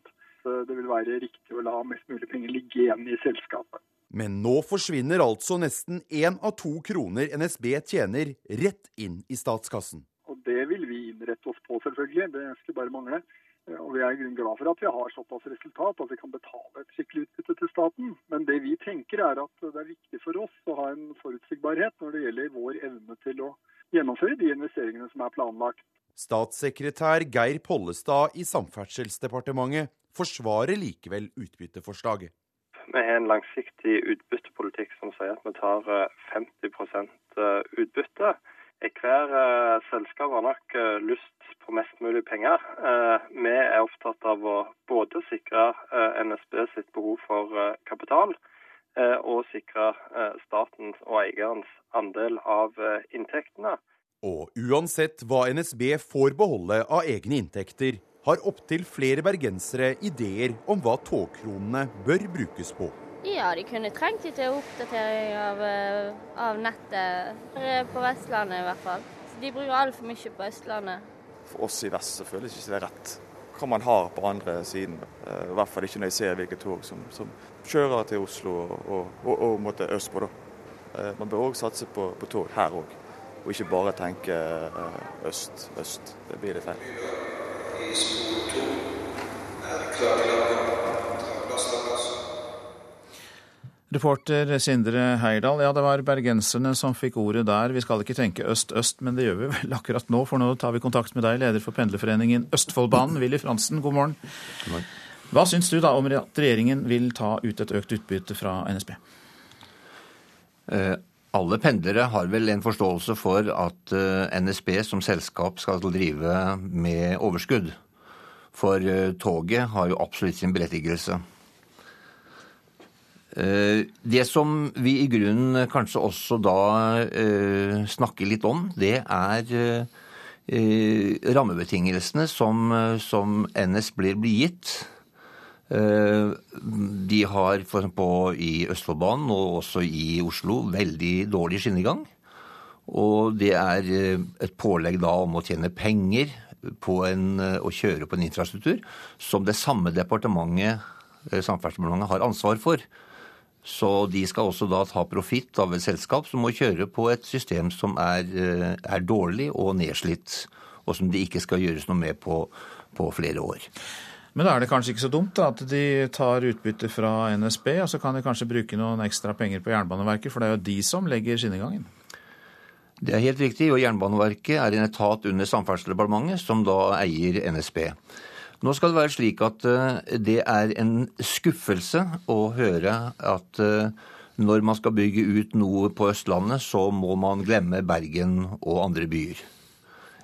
Det vil være riktig å la mest mulig penger ligge igjen i selskapet. Men nå forsvinner altså nesten én av to kroner NSB tjener, rett inn i statskassen. Og Det vil vi innrette oss på, selvfølgelig. Det skulle bare mangle. Og Vi er glad for at vi har såpass resultat at vi kan betale et skikkelig utbytte til staten. Men det vi tenker er at det er viktig for oss å ha en forutsigbarhet når det gjelder vår evne til å gjennomføre de investeringene som er planlagt. Statssekretær Geir Pollestad i Samferdselsdepartementet forsvarer likevel utbytteforslaget. Vi har en langsiktig utbyttepolitikk som sier at vi tar 50% utbytte. Hver selskap har nok lyst på mest mulig penger. Vi er opptatt av å både sikre NSB sitt behov for kapital, og sikre statens og eierens andel av inntektene. Og uansett hva NSB får beholde av egne inntekter, har opptil flere bergensere ideer om hva togkronene bør brukes på. Ja, de kunne trengt litt oppdatering av, av nettet. På Vestlandet i hvert fall. De bruker altfor mye på Østlandet. For oss i vest så føles ikke det rett hva man har på andre siden. I hvert fall ikke når jeg ser hvilke tog som, som kjører til Oslo og, og, og, og østpå. da. Man bør òg satse på, på, tog her òg, og ikke bare tenke øst, øst. Det blir litt feil. Reporter Sindre Heirdal, ja det var bergenserne som fikk ordet der. Vi skal ikke tenke øst-øst, men det gjør vi vel akkurat nå, for nå tar vi kontakt med deg, leder for pendlerforeningen Østfoldbanen, Willy Fransen. God morgen. God morgen. Hva syns du da om at regjeringen vil ta ut et økt utbytte fra NSB? Eh, alle pendlere har vel en forståelse for at eh, NSB som selskap skal drive med overskudd. For eh, toget har jo absolutt sin berettigelse. Eh, det som vi i grunnen kanskje også da eh, snakker litt om, det er eh, rammebetingelsene som, som NS blir, blir gitt. De har for på, i Østfoldbanen og også i Oslo veldig dårlig skinnegang. Og det er et pålegg da om å tjene penger på en, å kjøre på en infrastruktur som det samme departementet, Samferdselsdepartementet, har ansvar for. Så de skal også da ta profitt av et selskap som må kjøre på et system som er, eh, er, dårlig og nedslitt, og som det ikke skal gjøres noe med på, på flere år. Men da er det kanskje ikke så dumt da, at de tar utbytte fra NSB, og så kan de kanskje bruke noen ekstra penger på Jernbaneverket, for det er jo de som legger skinnegangen? Det er helt riktig, og Jernbaneverket er en etat under Samferdselsdepartementet som da eier NSB. Nå skal det være slik at eh, det er en skuffelse å høre at eh, når man skal bygge ut noe på Østlandet, så må man glemme Bergen og andre byer.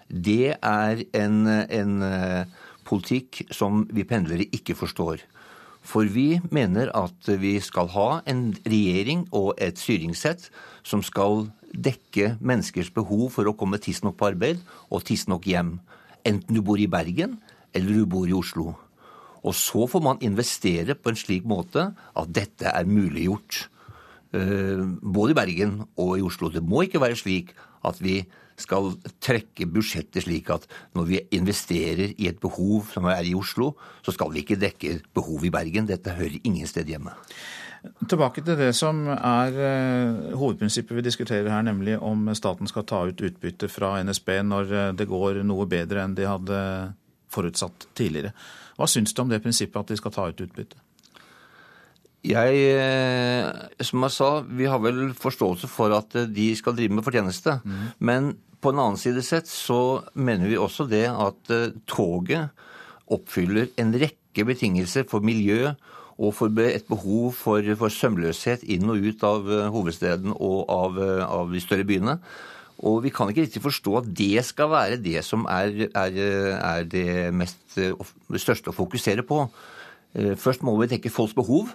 Det er en, en eh, politikk som vi pendlere ikke forstår. For vi mener at vi skal ha en regjering og et styringssett som skal dekke menneskers behov for å komme tidsnok på arbeid og tidsnok hjem. Enten du bor i Bergen eller du bor i Oslo. Og så får man investere på en slik måte at dette er muliggjort. Eh, både i Bergen og i Oslo. Det må ikke være slik at vi skal trekke budsjettet slik at når vi investerer i et behov som er i Oslo, så skal vi ikke dekke behov i Bergen. Dette hører ingen sted hjemme. Tilbake til det som er eh, hovedprinsippet vi diskuterer her, nemlig om staten skal ta ut utbytte fra NSB når eh, det går noe bedre enn de hadde forutsatt tidligere. Hva syns du om det prinsippet at de skal ta ut utbytte? Jeg, eh, som jeg sa, vi har vel forståelse for at eh, de skal drive med fortjeneste. Mm. Men på en annen side sett så mener vi også det at eh, toget oppfyller en rekke betingelser for miljø og for et behov for, for sømløshet inn og ut av hovedsteden og av, av de større byene. Og vi kan ikke riktig forstå at det skal være det som er, er, er det mest, det største å fokusere på. Eh, først må vi tenke folks behov,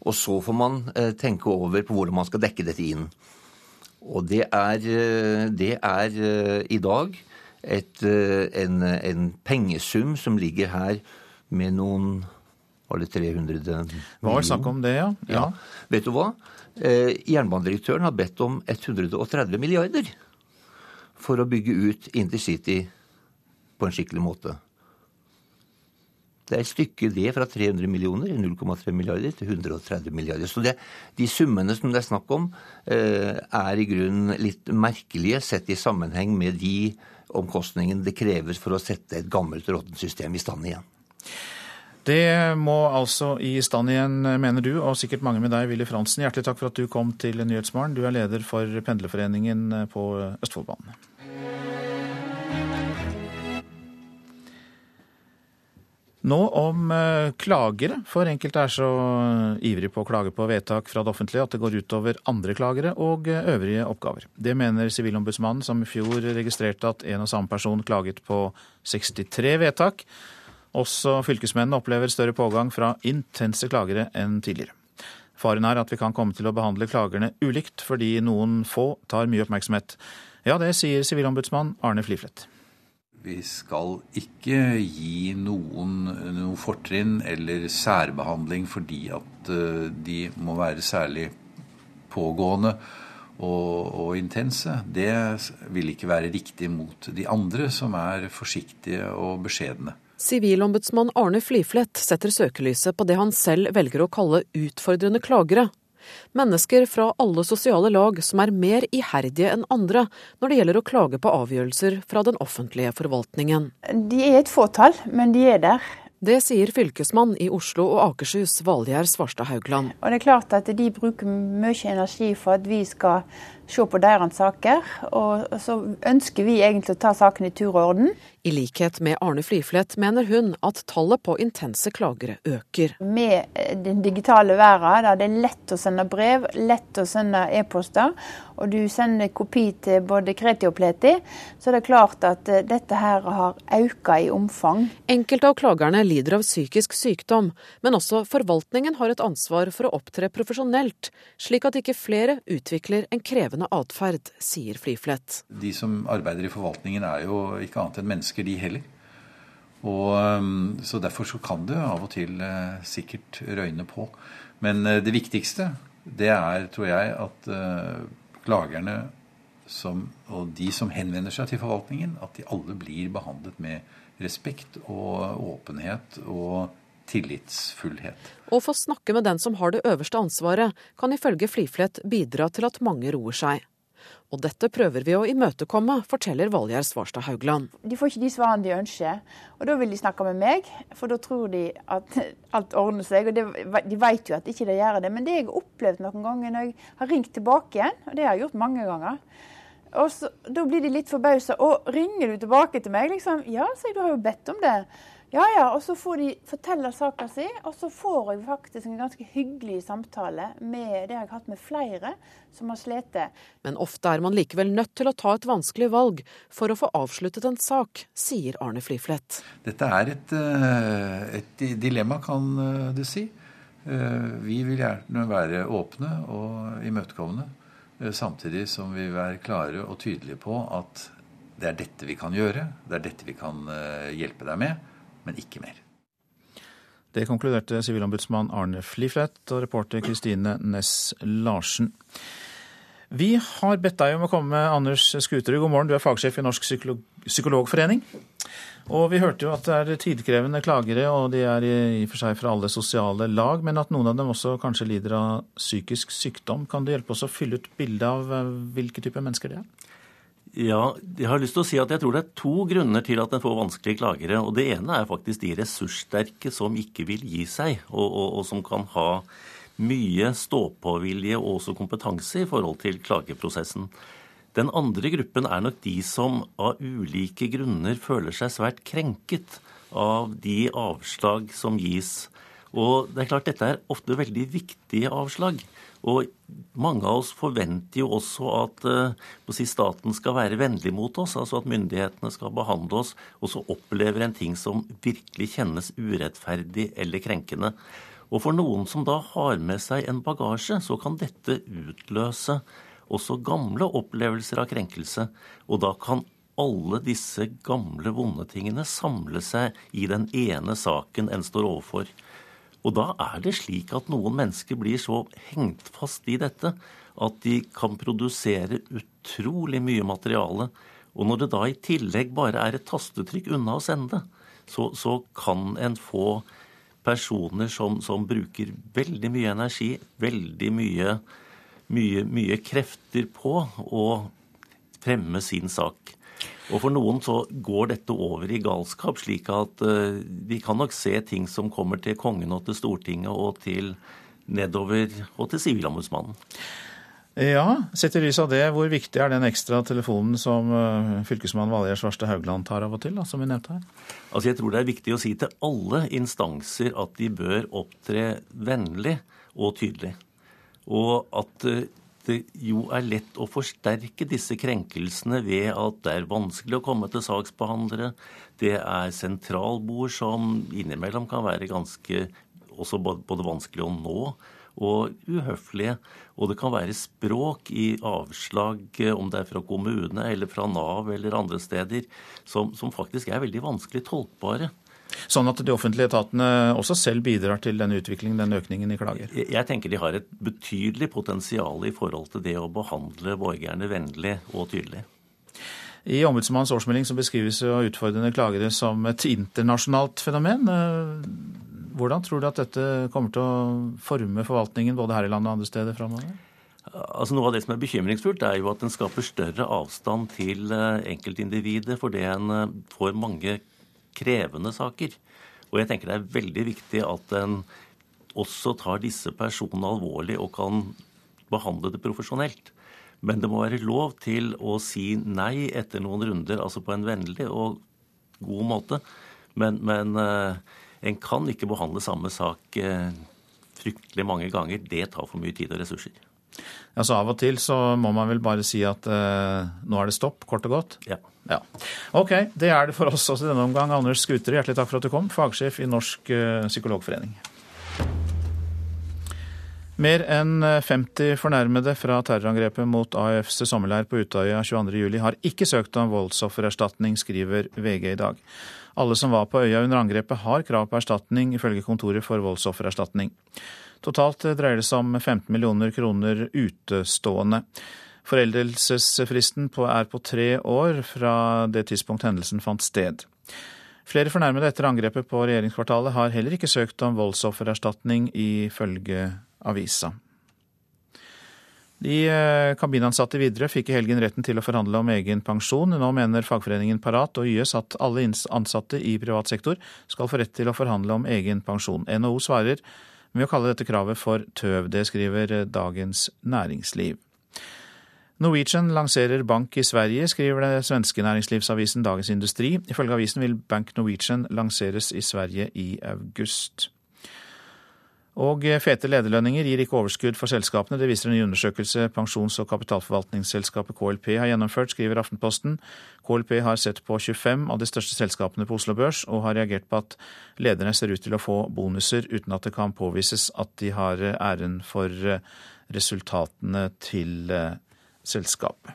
og så får man eh, tenke over på hvordan man skal dekke dette inn. Og det er, eh, det er i dag et, en, en, pengesum som ligger her med noen Var det 300 millioner? Var snakk om det, ja. ja. ja. Vet du hva? Jernbanedirektøren har bedt om 130 milliarder for å bygge ut intercity på en skikkelig måte. Det er et stykke det fra 300 millioner, 0,3 milliarder, til 130 milliarder. Så det, de summene som det er snakk om, eh, er i grunnen litt merkelige sett i sammenheng med de omkostningene det krever for å sette et gammelt, råttent system i stand igjen. Det må altså i stand igjen, mener du, og sikkert mange med deg, Willy Fransen. Hjertelig takk for at du kom til Nyhetsmorgen. Du er leder for Pendlerforeningen på Østfoldbanen. Nå om eh, klagere, for enkelte er så ivrige på å klage på vedtak fra det offentlige at det går utover andre klagere og eh, øvrige oppgaver. Det mener Sivilombudsmannen, som i fjor registrerte at en og samme person klaget på 63 vedtak. Også fylkesmennene opplever større pågang fra intense klagere enn tidligere. Faren er at vi kan komme til å behandle klagerne ulikt, fordi noen få tar mye oppmerksomhet. Ja, det sier sivilombudsmann Arne Fliflet. Vi skal ikke gi noen noe fortrinn eller særbehandling fordi at eh, de må være særlig pågående og, og, intense. Det vil ikke være riktig mot de andre, som er forsiktige og beskjedne. Sivilombudsmann Arne Fliflet setter søkelyset på det han selv velger å kalle utfordrende klagere. Mennesker fra alle sosiale lag som er mer iherdige enn andre når det gjelder å klage på avgjørelser fra den offentlige forvaltningen. De er et fåtall, men de er der. Det sier fylkesmann i Oslo og Akershus, Valgjerd Svarstad Haugland. Og det er klart at De bruker mye energi for at vi skal se på deres saker. Og så ønsker vi egentlig å ta saken i tur og orden. I likhet med Arne Fliflet mener hun at tallet på intense klagere øker. Med den digitale verden, der det er lett å sende brev, lett å sende e-poster, og du sender kopi til både Kreti og Pleti, så det er det klart at eh, dette her har økt i omfang. Enkelte av klagerne lider av psykisk sykdom, men også forvaltningen har et ansvar for å opptre profesjonelt, slik at ikke flere utvikler en krevende atferd, sier Flyflett. De som arbeider i forvaltningen er jo ikke annet enn mennesker, de heller. Og, um, så Derfor så kan det av og til eh, sikkert røyne på. Men eh, det viktigste det er, tror jeg, at eh, klagerne som, og de som henvender seg til forvaltningen, at de alle blir behandlet med respekt og åpenhet og tillitsfullhet. Å få snakke med den som har det øverste ansvaret, kan ifølge Fliflet bidra til at mange roer seg. Og dette prøver vi å imøtekomme, forteller Valgjerd Svarstad Haugland. De får ikke de svarene de ønsker, og da vil de snakke med meg. For da tror de at alt ordner seg, og det, de vet jo at ikke det gjør det. Men det jeg har opplevd noen ganger når jeg har ringt tilbake igjen, og det har jeg gjort mange ganger, og så, Da blir de litt forbausa. Og ringer du tilbake til meg?' Liksom, 'Ja', sier jeg, 'du har jo bedt om det'. Ja, ja, og så får de fortelle saka si, og så får jeg faktisk en ganske hyggelig samtale med det jeg har hatt med flere som har slitt. Men ofte er man likevel nødt til å ta et vanskelig valg for å få avsluttet en sak, sier Arne Fliflet. Dette er et, eh, et dilemma, kan eh, du si. Eh, vi vil gjerne være åpne og imøtekommende, samtidig som vi vil være klare og tydelige på at det er dette vi kan gjøre, det er dette vi kan hjelpe deg med men ikke mer. Det konkluderte sivilombudsmann Arne Fliflet og reporter Kristine Næss Larsen. Vi har bedt deg om å komme, Anders Skuterud. God morgen, du er fagsjef i Norsk Psykolog psykologforening. Og vi hørte jo at det er tidkrevende klagere, og de er i og for seg fra alle sosiale lag, men at noen av dem også kanskje lider av psykisk sykdom. Kan du hjelpe oss å fylle ut bildet av eh, hvilke typer mennesker det er? Ja, jeg har lyst til å si at jeg tror det er to grunner til at en får vanskelige klagere. og Det ene er faktisk de ressurssterke som ikke vil gi seg, og, og, og som kan ha mye ståpåvilje og også kompetanse i forhold til klageprosessen. Den andre gruppen er nok de som av ulike grunner føler seg svært krenket av de avslag som gis. Og det er klart Dette er ofte veldig viktige avslag. Og mange av oss forventer jo også at uh, si staten skal være vennlig mot oss, altså at myndighetene skal behandle oss, og så opplever en ting som virkelig kjennes urettferdig eller krenkende. Og for noen som da har med seg en bagasje, så kan dette utløse også gamle opplevelser av krenkelse. Og da kan alle disse gamle, vonde tingene samle seg i den ene saken en står overfor. Og da er det slik at noen mennesker blir så hengt fast i dette at de kan produsere utrolig mye materiale. Og når det da i tillegg bare er et tastetrykk unna å sende, så, så kan en få personer som, som, bruker veldig mye energi, veldig mye, mye, mye krefter på å fremme sin sak. Og for noen så går dette over i galskap, slik at uh, vi kan nok se ting som kommer til kongen og til Stortinget og til nedover og til Sivilombudsmannen. Ja, sett i lys av det, hvor viktig er den ekstra telefonen som uh, fylkesmann Valgjerd Svarstad Haugland tar av og til, da, som vi nevnte her? Altså Jeg tror det er viktig å si til alle instanser at de bør opptre vennlig og tydelig. Og at uh, det jo er lett å forsterke disse krenkelsene ved at det er vanskelig å komme til saksbehandlere. Det er sentralbord som innimellom kan være ganske også både vanskelig å nå og uhøflige. Og det kan være språk i avslag, om det er fra kommune eller fra Nav eller andre steder, som, som faktisk er veldig vanskelig tolkbare. Sånn at de offentlige etatene også selv bidrar til denne utviklingen, den økningen i klager? Jeg tenker de har et betydelig potensial i forhold til det å behandle borgerne vennlig og tydelig. I Ombudsmannens årsmelding så beskrives jo utfordrende klagere som et internasjonalt fenomen. Hvordan tror du at dette kommer til å forme forvaltningen både her i landet og andre steder framover? Altså Noe av det som er bekymringsfullt, er jo at den skaper større avstand til eh, enkeltindividet fordi en eh, får mange krevende saker. Og jeg tenker det er veldig viktig at en også tar disse personene alvorlig og kan behandle det profesjonelt. Men det må være lov til å si nei etter noen runder, altså på en vennlig og god måte. Men, men eh, en kan ikke behandle samme sak eh, fryktelig mange ganger. Det tar for mye tid og ressurser. Ja, så Av og til så må man vel bare si at eh, nå er det stopp, kort og godt? Ja. ja. Ok, det er det for oss også i denne omgang. Anders Skuter, hjertelig takk for at du kom, fagsjef i Norsk eh, psykologforening. Mer enn 50 fornærmede fra terrorangrepet mot AUFs sommerleir på Utøya 22.07 har ikke søkt om voldsoffererstatning, skriver VG i dag. Alle som var på øya under angrepet har krav på erstatning, ifølge Kontoret for voldsoffererstatning. Totalt dreier det seg om 15 millioner kroner utestående. Foreldelsesfristen er på tre år fra det tidspunkt hendelsen fant sted. Flere fornærmede etter angrepet på regjeringskvartalet har heller ikke søkt om voldsoffererstatning, ifølge avisa. De eh, kabinansatte i Widerøe fikk i helgen retten til å forhandle om egen pensjon. Nå mener fagforeningen Parat og YS at alle ansatte i privat sektor skal få rett til å forhandle om egen pensjon. NHO svarer med å kalle dette kravet for tøv. Det skriver Dagens Næringsliv. Norwegian lanserer bank i Sverige, skriver det svenske næringslivsavisen Dagens Industri. Ifølge avisen vil Bank Norwegian lanseres i Sverige i august. Og fete lederlønninger gir ikke overskudd for selskapene. Det viser en ny undersøkelse pensjons- og kapitalforvaltningsselskapet KLP har gjennomført, skriver Aftenposten. KLP har sett på 25 av de største selskapene på Oslo Børs, og har reagert på at lederne ser ut til å få bonuser uten at det kan påvises at de har æren for resultatene til eh, selskapet.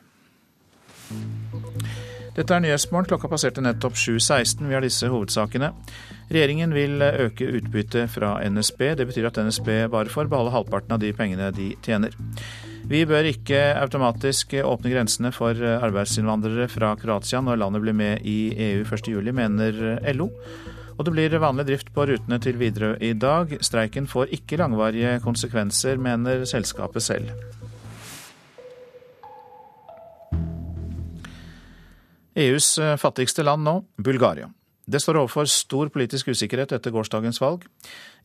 Dette er Nyhetsmorgen. Klokka passerte nettopp 7.16. Vi har disse hovedsakene. Regjeringen vil øke utbyttet fra NSB. Det betyr at NSB bare får beholde halvparten av de pengene de tjener. Vi bør ikke automatisk åpne grensene for arbeidsinnvandrere fra Kroatia når landet blir med i EU 1.7, mener LO. Og det blir vanlig drift på rutene til Widerøe i dag. Streiken får ikke langvarige konsekvenser, mener selskapet selv. EUs eh, fattigste land nå, Bulgaria. Det står overfor stor politisk usikkerhet etter gårsdagens valg.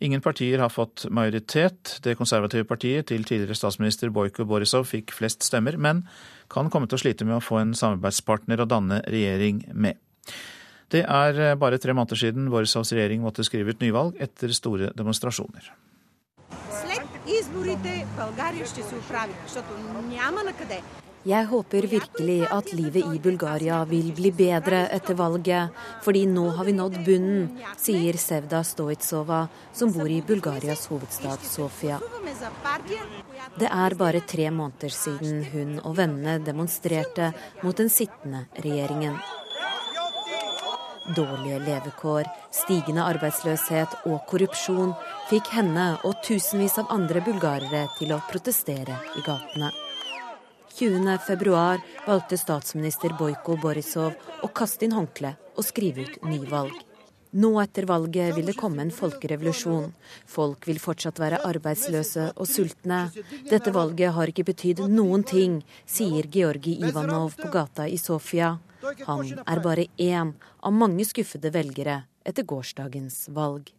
Ingen partier har fått majoritet. Det konservative partiet til tidligere statsminister Bojko Borisov fikk flest stemmer, men kan komme til å slite med å få en samarbeidspartner å danne regjering med. Det er eh, bare tre måneder siden Borisovs regjering måtte skrive ut nyvalg etter store demonstrasjoner. Jeg håper virkelig at livet i Bulgaria vil bli bedre etter valget, fordi nå har vi nådd bunnen, sier Sevda Stoitsova, som bor i Bulgarias hovedstad Sofia. Det er bare tre måneder siden hun og vennene demonstrerte mot den sittende regjeringen. Dårlige levekår, stigende arbeidsløshet og korrupsjon fikk henne og tusenvis av andre bulgarere til å protestere i gatene. 20.2 valgte statsminister Bojko Borisov å kaste inn håndkleet og skrive ut nyvalg. Nå etter valget vil det komme en folkerevolusjon. Folk vil fortsatt være arbeidsløse og sultne. Dette valget har ikke betydd noen ting, sier Georgi Ivanov på gata i Sofia. Han er bare én av mange skuffede velgere etter gårsdagens valg.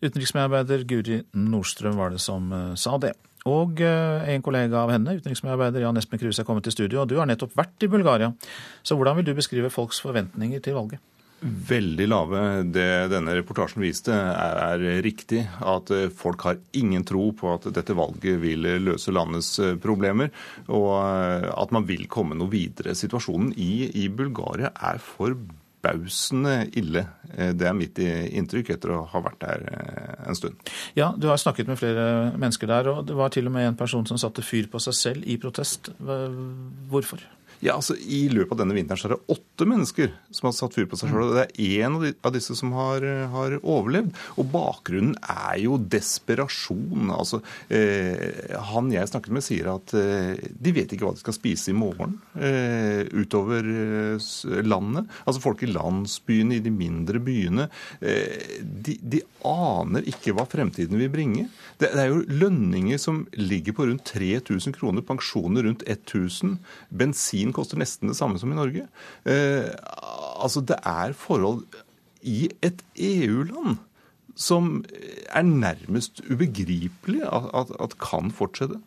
Utenriksmedarbeider Guri Nordstrøm var det som eh, sa det. Og eh, en kollega av henne, utenriksmedarbeider Jan Espen Kruse, er kommet til studio. og Du har nettopp vært i Bulgaria. Så hvordan vil du beskrive folks forventninger til valget? Veldig lave. Det denne reportasjen viste, er, er, riktig. At eh, folk har ingen tro på at dette valget vil løse landets eh, problemer. Og at man vil komme noe videre. Situasjonen i, i Bulgaria er for forbausende ille. Eh, det er mitt inntrykk etter å ha vært der eh, en stund. Ja, Du har snakket med flere mennesker der, og det var til og med en person som satte fyr på seg selv i protest. Hvorfor? Ja, altså I løpet av denne vinteren så er det åtte mennesker som har satt fyr på seg sjøl. Og det er én av disse som har, har, overlevd. Og bakgrunnen er jo desperasjon. Altså, eh, Han jeg snakket med, sier at eh, de vet ikke hva de skal spise i morgen eh, utover eh, landet. Altså folk i landsbyene, i de mindre byene. Eh, de, de, aner ikke hva fremtiden vil bringe. Det, det er jo lønninger som ligger på rundt 3000 kroner, pensjoner rundt 1000, bensin bensin koster nesten det samme som i Norge. Eh, altså, det er forhold i et EU-land som er nærmest ubegripelig at, at, at kan fortsette.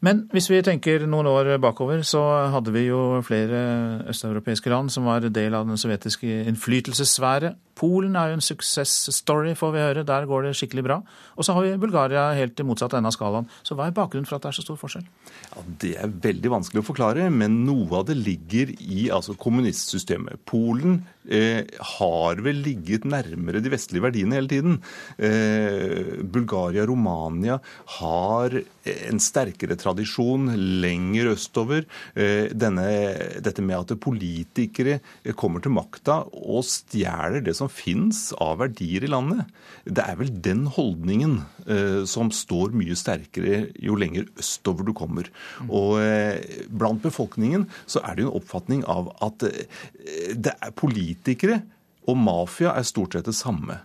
Men hvis vi tenker noen år bakover, så hadde vi jo flere østeuropeiske land som var del av den sovjetiske innflytelsessfære. Polen er jo en success story, får vi høre. Der går det skikkelig bra. Og så har vi Bulgaria helt i motsatt ende av skalaen. Så hva er bakgrunnen for at det er så stor forskjell? Ja, det er veldig vanskelig å forklare, men noe av det ligger i altså, kommunistsystemet. Polen eh, har vel ligget nærmere de vestlige verdiene hele tiden. Eh, Bulgaria, Romania har en sterkere tradisjon lenger østover. Eh, denne, dette med at politikere kommer til makta og stjeler det som fins av verdier i landet. Det er vel den holdningen eh, som står mye sterkere jo lenger østover du kommer. Og eh, blant befolkningen så er det jo en oppfatning av at er politikere og mafia er stort sett det samme.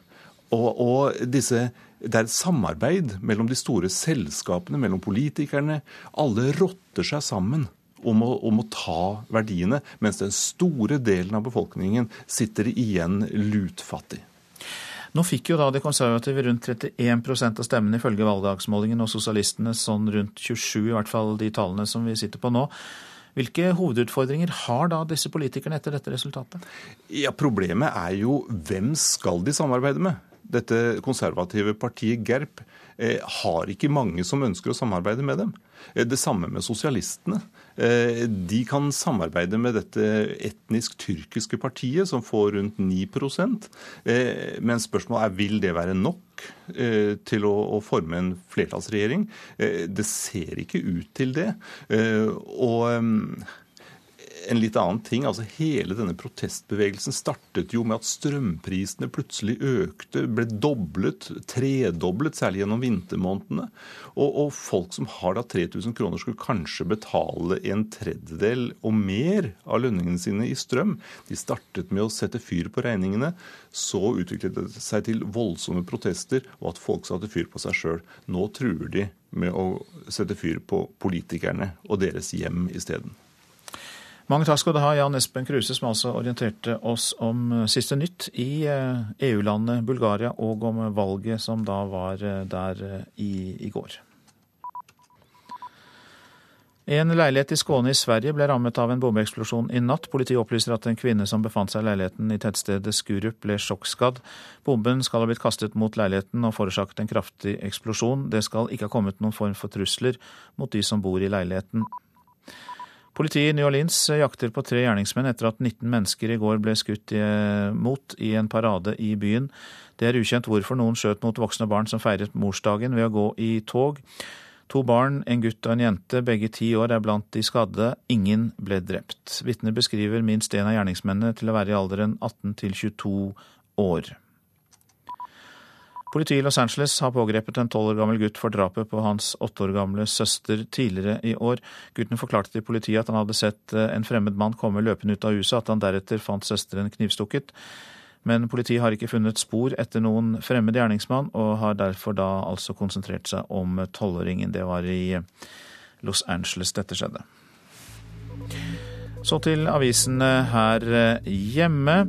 Og, og disse det er et samarbeid mellom de store selskapene, mellom politikerne. Alle rotter seg sammen om å, om å, ta verdiene, mens den store delen av befolkningen sitter igjen lutfattig. Nå fikk jo da de konservative rundt 31% av stemmene ifølge valgdagsmålingen, og sosialistene sånn rundt 27, i hvert fall de tallene som vi sitter på nå. Hvilke hovedutfordringer har da disse politikerne etter dette resultatet? Ja, Problemet er jo hvem skal de samarbeide med? Dette konservative partiet GERP eh, har ikke mange som ønsker å samarbeide med dem. Eh, det samme med sosialistene. Eh, de kan samarbeide med dette etnisk tyrkiske partiet, som får rundt 9% Men spørsmålet er vil det være nok til å forme en flertallsregjering. Det ser ikke ut til det. Og en litt annen ting. altså Hele denne protestbevegelsen startet jo med at strømprisene plutselig økte, ble doblet, tredoblet, særlig gjennom vintermånedene. Og, og folk som har da 3000 kroner, skulle kanskje betale en tredjedel og mer av lønningene sine i strøm. De startet med å sette fyr på regningene. Så utviklet det seg til voldsomme protester, og at folk satte fyr på seg sjøl. Nå truer de med å sette fyr på politikerne og deres hjem isteden. Mange takk skal du ha, Jan Espen Kruse, som altså orienterte oss om eh, siste nytt i eh, EU-landet Bulgaria, og om valget som da var eh, der i, i går. En leilighet i Skåne i Sverige ble rammet av en bombeeksplosjon i natt. Politiet opplyser at en kvinne som befant seg i leiligheten i tettstedet Skurup ble sjokkskadd. Bomben skal ha blitt kastet mot leiligheten og forårsaket en kraftig eksplosjon. Det skal ikke ha kommet noen form for trusler mot de som bor i leiligheten. Politiet i New Orleans jakter på tre gjerningsmenn etter at 19 mennesker i går ble skutt mot i en parade i byen. Det er ukjent hvorfor noen skjøt mot voksne barn som feiret morsdagen ved å gå i tog. To barn, en gutt og en jente, begge ti år, er blant de skadde. Ingen ble drept. Vitner beskriver minst en av gjerningsmennene til å være i alderen 18 til 22 år. Politiet i Los Angeles har pågrepet en tolv år gammel gutt for drapet på hans åtte år gamle søster tidligere i år. Gutten forklarte til politiet at han hadde sett eh, en fremmed mann komme løpende ut av huset, at han deretter fant søsteren knivstukket. Men politiet har ikke funnet spor etter noen fremmed gjerningsmann, og har derfor da altså konsentrert seg om tolvåringen. Det var i Los Angeles dette skjedde. Så til avisene her hjemme.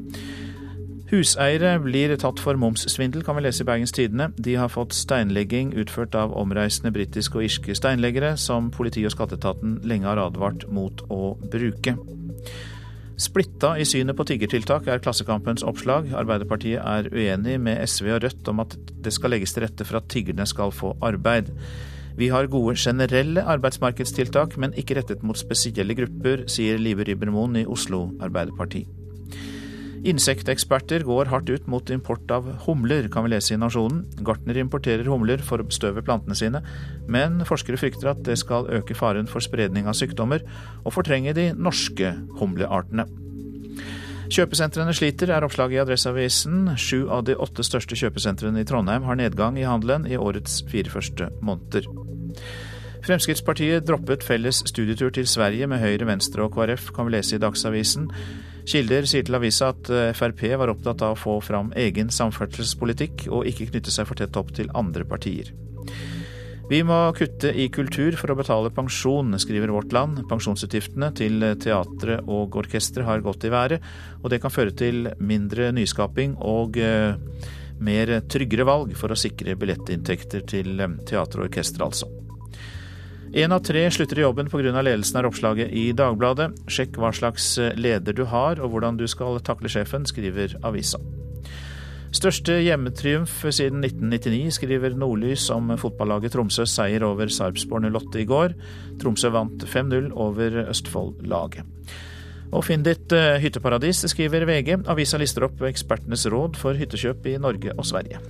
Huseiere blir tatt for momssvindel, kan vi lese i Bergens Tidende. De har fått steinlegging utført av omreisende britiske og irske steinleggere, som politi og skatteetaten lenge har advart mot å bruke. Splitta i synet på tiggertiltak er Klassekampens oppslag. Arbeiderpartiet er uenig med SV og Rødt om at det skal legges til rette for at tiggerne skal få arbeid. Vi har gode generelle arbeidsmarkedstiltak, men ikke rettet mot spesielle grupper, sier Live Ribbermoen i Oslo Arbeiderparti. Insekteksperter går hardt ut mot import av humler, kan vi lese i Nasjonen. Gartner importerer humler for å bestøve plantene sine, men forskere frykter at det skal øke faren for spredning av sykdommer og fortrenge de norske humleartene. Kjøpesentrene sliter, er oppslaget i Adresseavisen. Sju av de åtte største kjøpesentrene i Trondheim har nedgang i handelen i årets fire første måneder. Fremskrittspartiet droppet felles studietur til Sverige med Høyre, Venstre og KrF, kan vi lese i Dagsavisen. Kilder sier til avisa at eh, Frp var opptatt av å få fram egen samferdselspolitikk, og ikke knytte seg for tett opp til andre partier. Vi må kutte i kultur for å betale pensjon, skriver Vårt Land. Pensjonsutgiftene til teatre og orkestre har gått i været, og det kan føre til mindre nyskaping og eh, mer tryggere valg for å sikre billettinntekter til eh, teater og orkester, altså. Én av tre slutter i jobben pga. ledelsen, er oppslaget i Dagbladet. Sjekk hva slags leder du har og hvordan du skal takle sjefen, skriver avisa. Største hjemmetriumf siden 1999, skriver Nordlys om fotballaget Tromsøs seier over Sarpsborg 08 i går. Tromsø vant 5-0 over Østfold-laget. Og finn ditt eh, hytteparadis, skriver VG. Avisa lister opp ekspertenes råd for hyttekjøp i Norge og Sverige.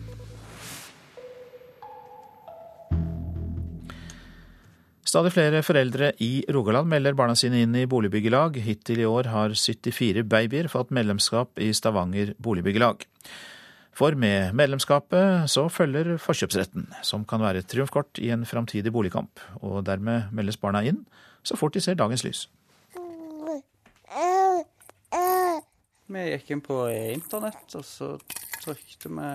Stadig flere foreldre i Rogaland melder barna sine inn i boligbyggelag. Hittil i år har 74 babyer fått medlemskap i Stavanger boligbyggelag. For med medlemskapet så følger forkjøpsretten, som kan være et triumfkort i en framtidig boligkamp. Og dermed meldes barna inn så fort de ser dagens lys. Vi gikk inn på internett, og så trykte vi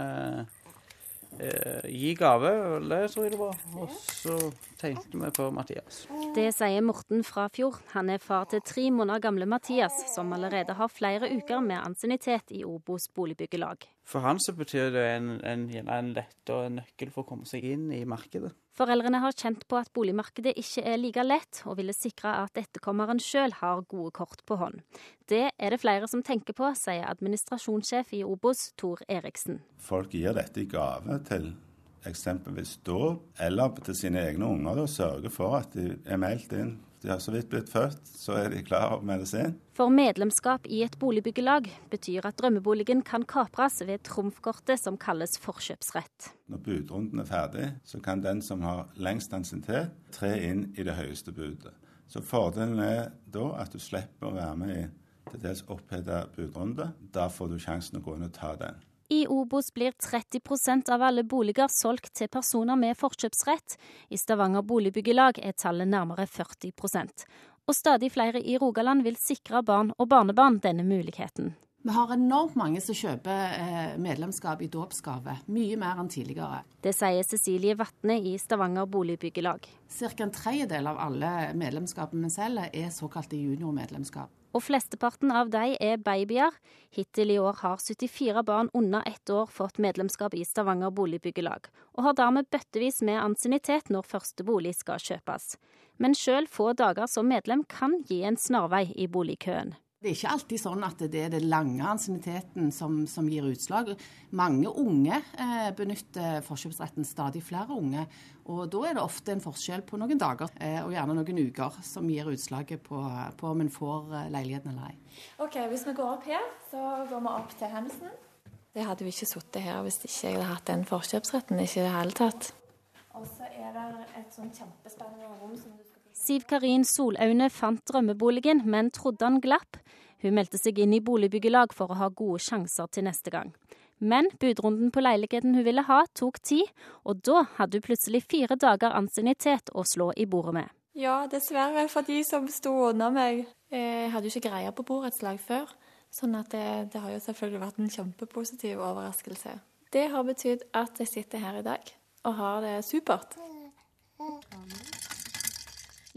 eh, 'gi gave', det tror jeg det var. Og så tenkte vi på Mathias. Det sier Morten Frafjord. Han er far til tre måneder gamle Mathias, som allerede har flere uker med ansiennitet i Obos boligbyggelag. For han så betyr det en, en, en lett og en nøkkel for å komme seg inn i markedet. Foreldrene har kjent på at boligmarkedet ikke er like lett, og ville sikre at etterkommeren sjøl har gode kort på hånd. Det er det flere som tenker på, sier administrasjonssjef i Obos, Tor Eriksen. Folk gir dette i gave til eksempelvis dåp, eller til sine egne unger, og sørger for at de er meldt inn de har så vidt blitt født, så er de klar over medisin. For medlemskap i et boligbyggelag betyr at drømmeboligen kan kapres ved trumfkortet som kalles forkjøpsrett. Når budrunden er ferdig, så kan den som har lengst ansiennitet, tre inn i det høyeste budet. Så fordelen er da at du slipper å være med i til dels oppheta budrunde. Da får du sjansen å gå inn og ta den. I Obos blir 30% av alle boliger solgt til personer med forkjøpsrett. I Stavanger boligbyggelag er tallet nærmere 40% Og stadig flere i Rogaland vil sikre barn og barnebarn denne muligheten. Vi har enormt mange som kjøper eh, medlemskap i dåpsgave. Mye mer enn tidligere. Det sier Cecilie Vatne i Stavanger boligbyggelag. Ca. en tredjedel av alle medlemskapene vi selger, er såkalte juniormedlemskap og flesteparten av de er babyer. Hittil i år har 74 barn under ett år fått medlemskap i Stavanger boligbyggelag, og har dermed bøttevis med ansiennitet når første bolig skal kjøpes. Men sjøl få dager som medlem kan gi en snarvei i boligkøen. Det er ikke alltid sånn at det er den lange ansienniteten som, som, gir utslag. Mange unge eh, benytter forkjøpsretten, stadig flere unge. Og da er det ofte en forskjell på noen dager eh, og gjerne noen uker som gir utslaget på, på om en får eh, leiligheten eller ei. Ok, Hvis vi går opp her, så går vi opp til Hemsen. Det hadde vi ikke sittet her hvis ikke jeg hadde hatt den forkjøpsretten. ikke i det hele tatt. Og så er det et sånn kjempespennende rom som du Siv Karin Solaune fant drømmeboligen, men trodde han glapp. Hun meldte seg inn i boligbyggelag for å ha gode sjanser til neste gang. Men budrunden på leiligheten hun ville ha, tok tid, og da hadde hun plutselig fire dager ansiennitet å slå i bordet med. Ja, dessverre, for de som sto under meg. Jeg hadde jo ikke greie på borettslag før, sånn at det, det har jo selvfølgelig vært en kjempepositiv overraskelse. Det har betydd at jeg sitter her i dag og har det supert.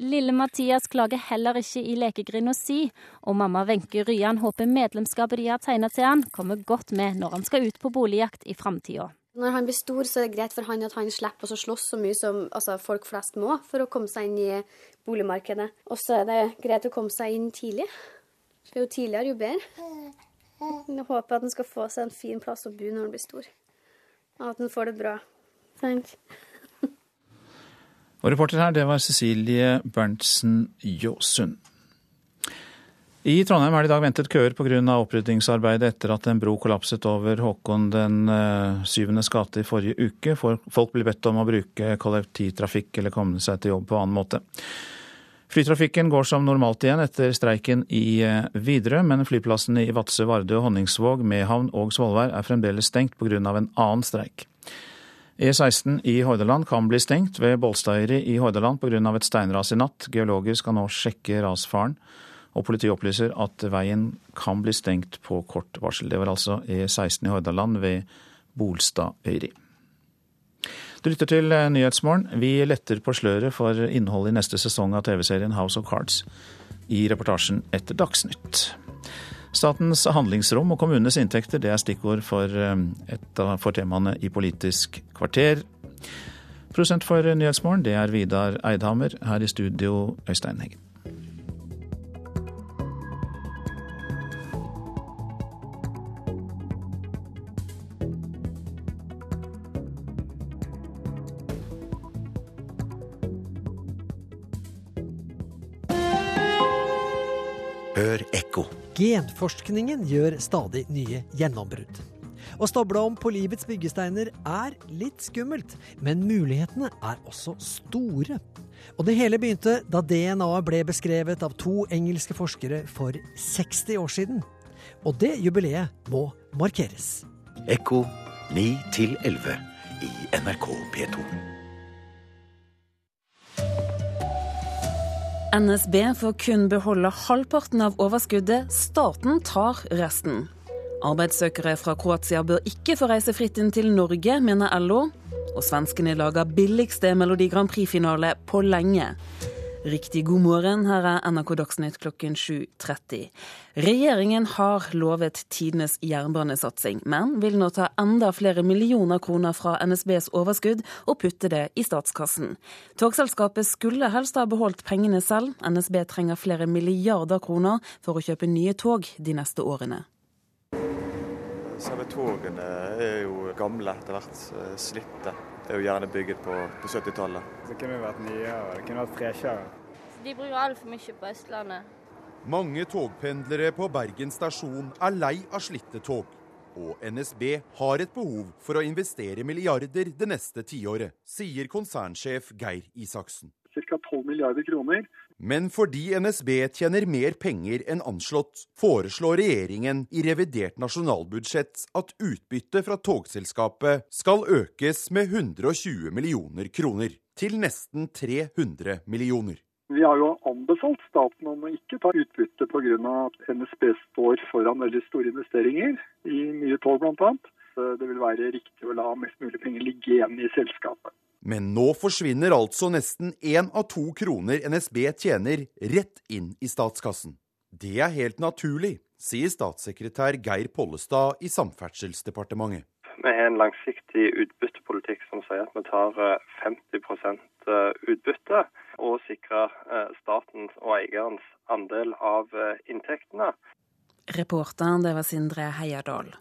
Lille Mathias klager heller ikke i lekegrinda si, og mamma Wenche Ryan håper medlemskapet de har tegna til han, kommer godt med når han skal ut på boligjakt i framtida. Når han blir stor, så er det greit for han at han slipper å slåss så mye som altså, folk flest må for å komme seg inn i boligmarkedet. Og så er det greit å komme seg inn tidlig. Jo tidligere, jo bedre. Jeg håper at han skal få seg en fin plass å bo når han blir stor. Og at han får det bra. Thank. Og reporter her, det var Cecilie Berntsen Jåsund. I Trondheim er det i dag ventet køer pga. oppryddingsarbeidet etter at en bro kollapset over Håkon den eh, syvendes gate i forrige uke. Folk blir bedt om å bruke kollektivtrafikk eller komme seg til jobb på annen måte. Flytrafikken går som normalt igjen etter streiken i eh, Widerøe, men flyplassene i Vadsø, Vardø, Honningsvåg, Mehamn og Svolvær er fremdeles stengt pga. en annen streik. E16 i Hordaland kan bli stengt ved Bolstadøyri i Hordaland pga. et steinras i natt. Geologer skal nå sjekke rasfaren, og politiet opplyser at veien kan bli stengt på kort varsel. Det var altså E16 i Hordaland ved Bolstadøyri. Du lytter til Nyhetsmorgen. Vi letter på sløret for innholdet i neste sesong av TV-serien House of Cards i reportasjen etter Dagsnytt. Statens handlingsrom og kommunenes inntekter det er stikkord for, eh, et, for temaene i Politisk kvarter. Prosent for Nyhetsmorgen, det er Vidar Eidhammer. Her i studio, Øystein Heggen. Genforskningen gjør stadig nye gjennombrudd. Å stable om på livets byggesteiner er litt skummelt, men mulighetene er også store. Og det hele begynte da DNA-et ble beskrevet av to engelske forskere for 60 år siden. Og det jubileet må markeres. Ekko 9 11 i NRK P2. NSB får kun beholde halvparten av overskuddet, staten tar resten. Arbeidssøkere fra Kroatia bør ikke få reise fritt inn til Norge, mener LO. Og svenskene lager billigste Melodi Grand Prix-finale på lenge. Riktig god morgen, her er NRK Dagsnytt klokken 7.30. Regjeringen har lovet tidenes jernbanesatsing, men vil nå ta enda flere millioner kroner fra NSBs overskudd og putte det i statskassen. Togselskapet skulle helst ha beholdt pengene selv. NSB trenger flere milliarder kroner for å kjøpe nye tog de neste årene. Selve togene er jo gamle etter hvert, slitte. Det er jo gjerne bygget på, på 70-tallet. Det kunne vært nyere, det kunne vært freshere. De bruker altfor mye på Østlandet. Mange togpendlere på Bergen stasjon er lei av slitte tog. Og NSB har et behov for å investere milliarder det neste tiåret, sier konsernsjef Geir Isaksen. Ca. 12 milliarder kroner. Men fordi NSB tjener mer penger enn anslått, foreslår regjeringen i revidert nasjonalbudsjett at utbyttet fra togselskapet skal økes med 120 millioner kroner, til nesten 300 millioner. Vi har jo anbefalt staten om å ikke ta utbytte pga. at NSB står foran veldig store investeringer i nye tog bl.a. Det vil være riktig å la mest mulig penger ligge igjen i selskapet. Men nå forsvinner altså nesten én av to kroner NSB tjener, rett inn i statskassen. Det er helt naturlig, sier statssekretær Geir Pollestad i Samferdselsdepartementet. Vi har en langsiktig utbyttepolitikk som sier at vi tar 50% utbytte, og sikrer statens og eierens andel av inntektene. Reporteren, det var Sindre Heierdal.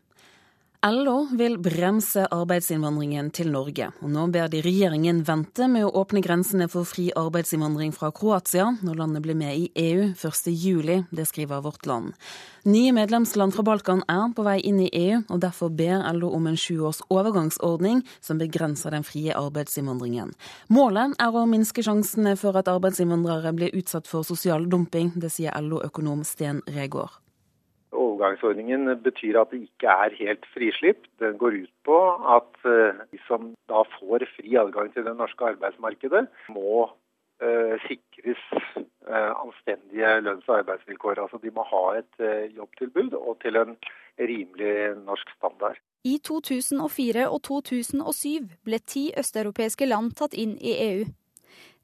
LO vil bremse arbeidsinnvandringen til Norge, og nå ber de regjeringen vente med å åpne grensene for fri arbeidsinnvandring fra Kroatia når landet blir med i EU 1.7. Det skriver Vårt Land. Nye medlemsland fra Balkan er på vei inn i EU, og derfor ber LO om en sju års overgangsordning som begrenser den frie arbeidsinnvandringen. Målet er å minske sjansene for at arbeidsinnvandrere blir utsatt for sosial dumping, det sier LO-økonom Sten Regård. Overgangsordningen betyr at det ikke er helt frislipp. Den går ut på at de som da får fri adgang til det norske arbeidsmarkedet, må uh, sikres uh, anstendige lønns- og arbeidsvilkår. Altså De må ha et jobbtilbud og til en rimelig norsk standard. I 2004 og 2007 ble ti østeuropeiske land tatt inn i EU.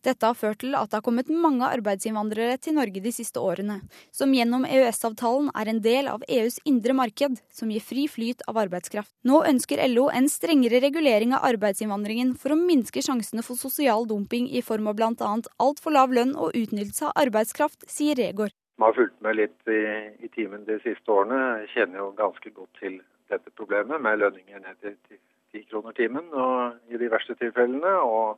Dette har ført til at det har kommet mange arbeidsinnvandrere til Norge de siste årene, som gjennom EØS-avtalen er en del av EUs indre marked, som gir fri flyt av arbeidskraft. Nå ønsker LO en strengere regulering av arbeidsinnvandringen for å minske sjansene for sosial dumping i form av bl.a. altfor lav lønn og utnyttelse av arbeidskraft, sier Regård. Man har fulgt med litt i, i timen de siste årene, Jeg kjenner jo ganske godt til dette problemet med lønninger ned til ti kroner timen og, i de verste tilfellene. og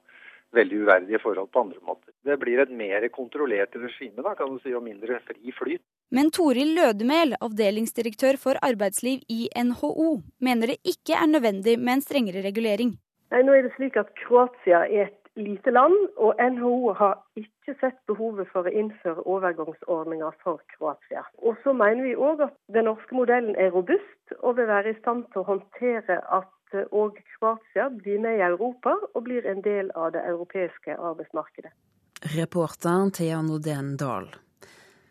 veldig uverdige forhold på andre måter. Det blir et mer kontrollert regime da, kan du si, og mindre fri flyt. Men Toril Lødemel, avdelingsdirektør for arbeidsliv i NHO, mener det ikke er nødvendig med en strengere regulering. Nei, nå er det slik at Kroatia er et lite land, og NHO har ikke sett behovet for å innføre overgangsordninger for Kroatia. Og så mener vi òg at den norske modellen er robust og vil være i stand til å håndtere at og Kroatia blir med i Europa og blir en del av det europeiske arbeidsmarkedet. Reporter Thea Nodén Dahl.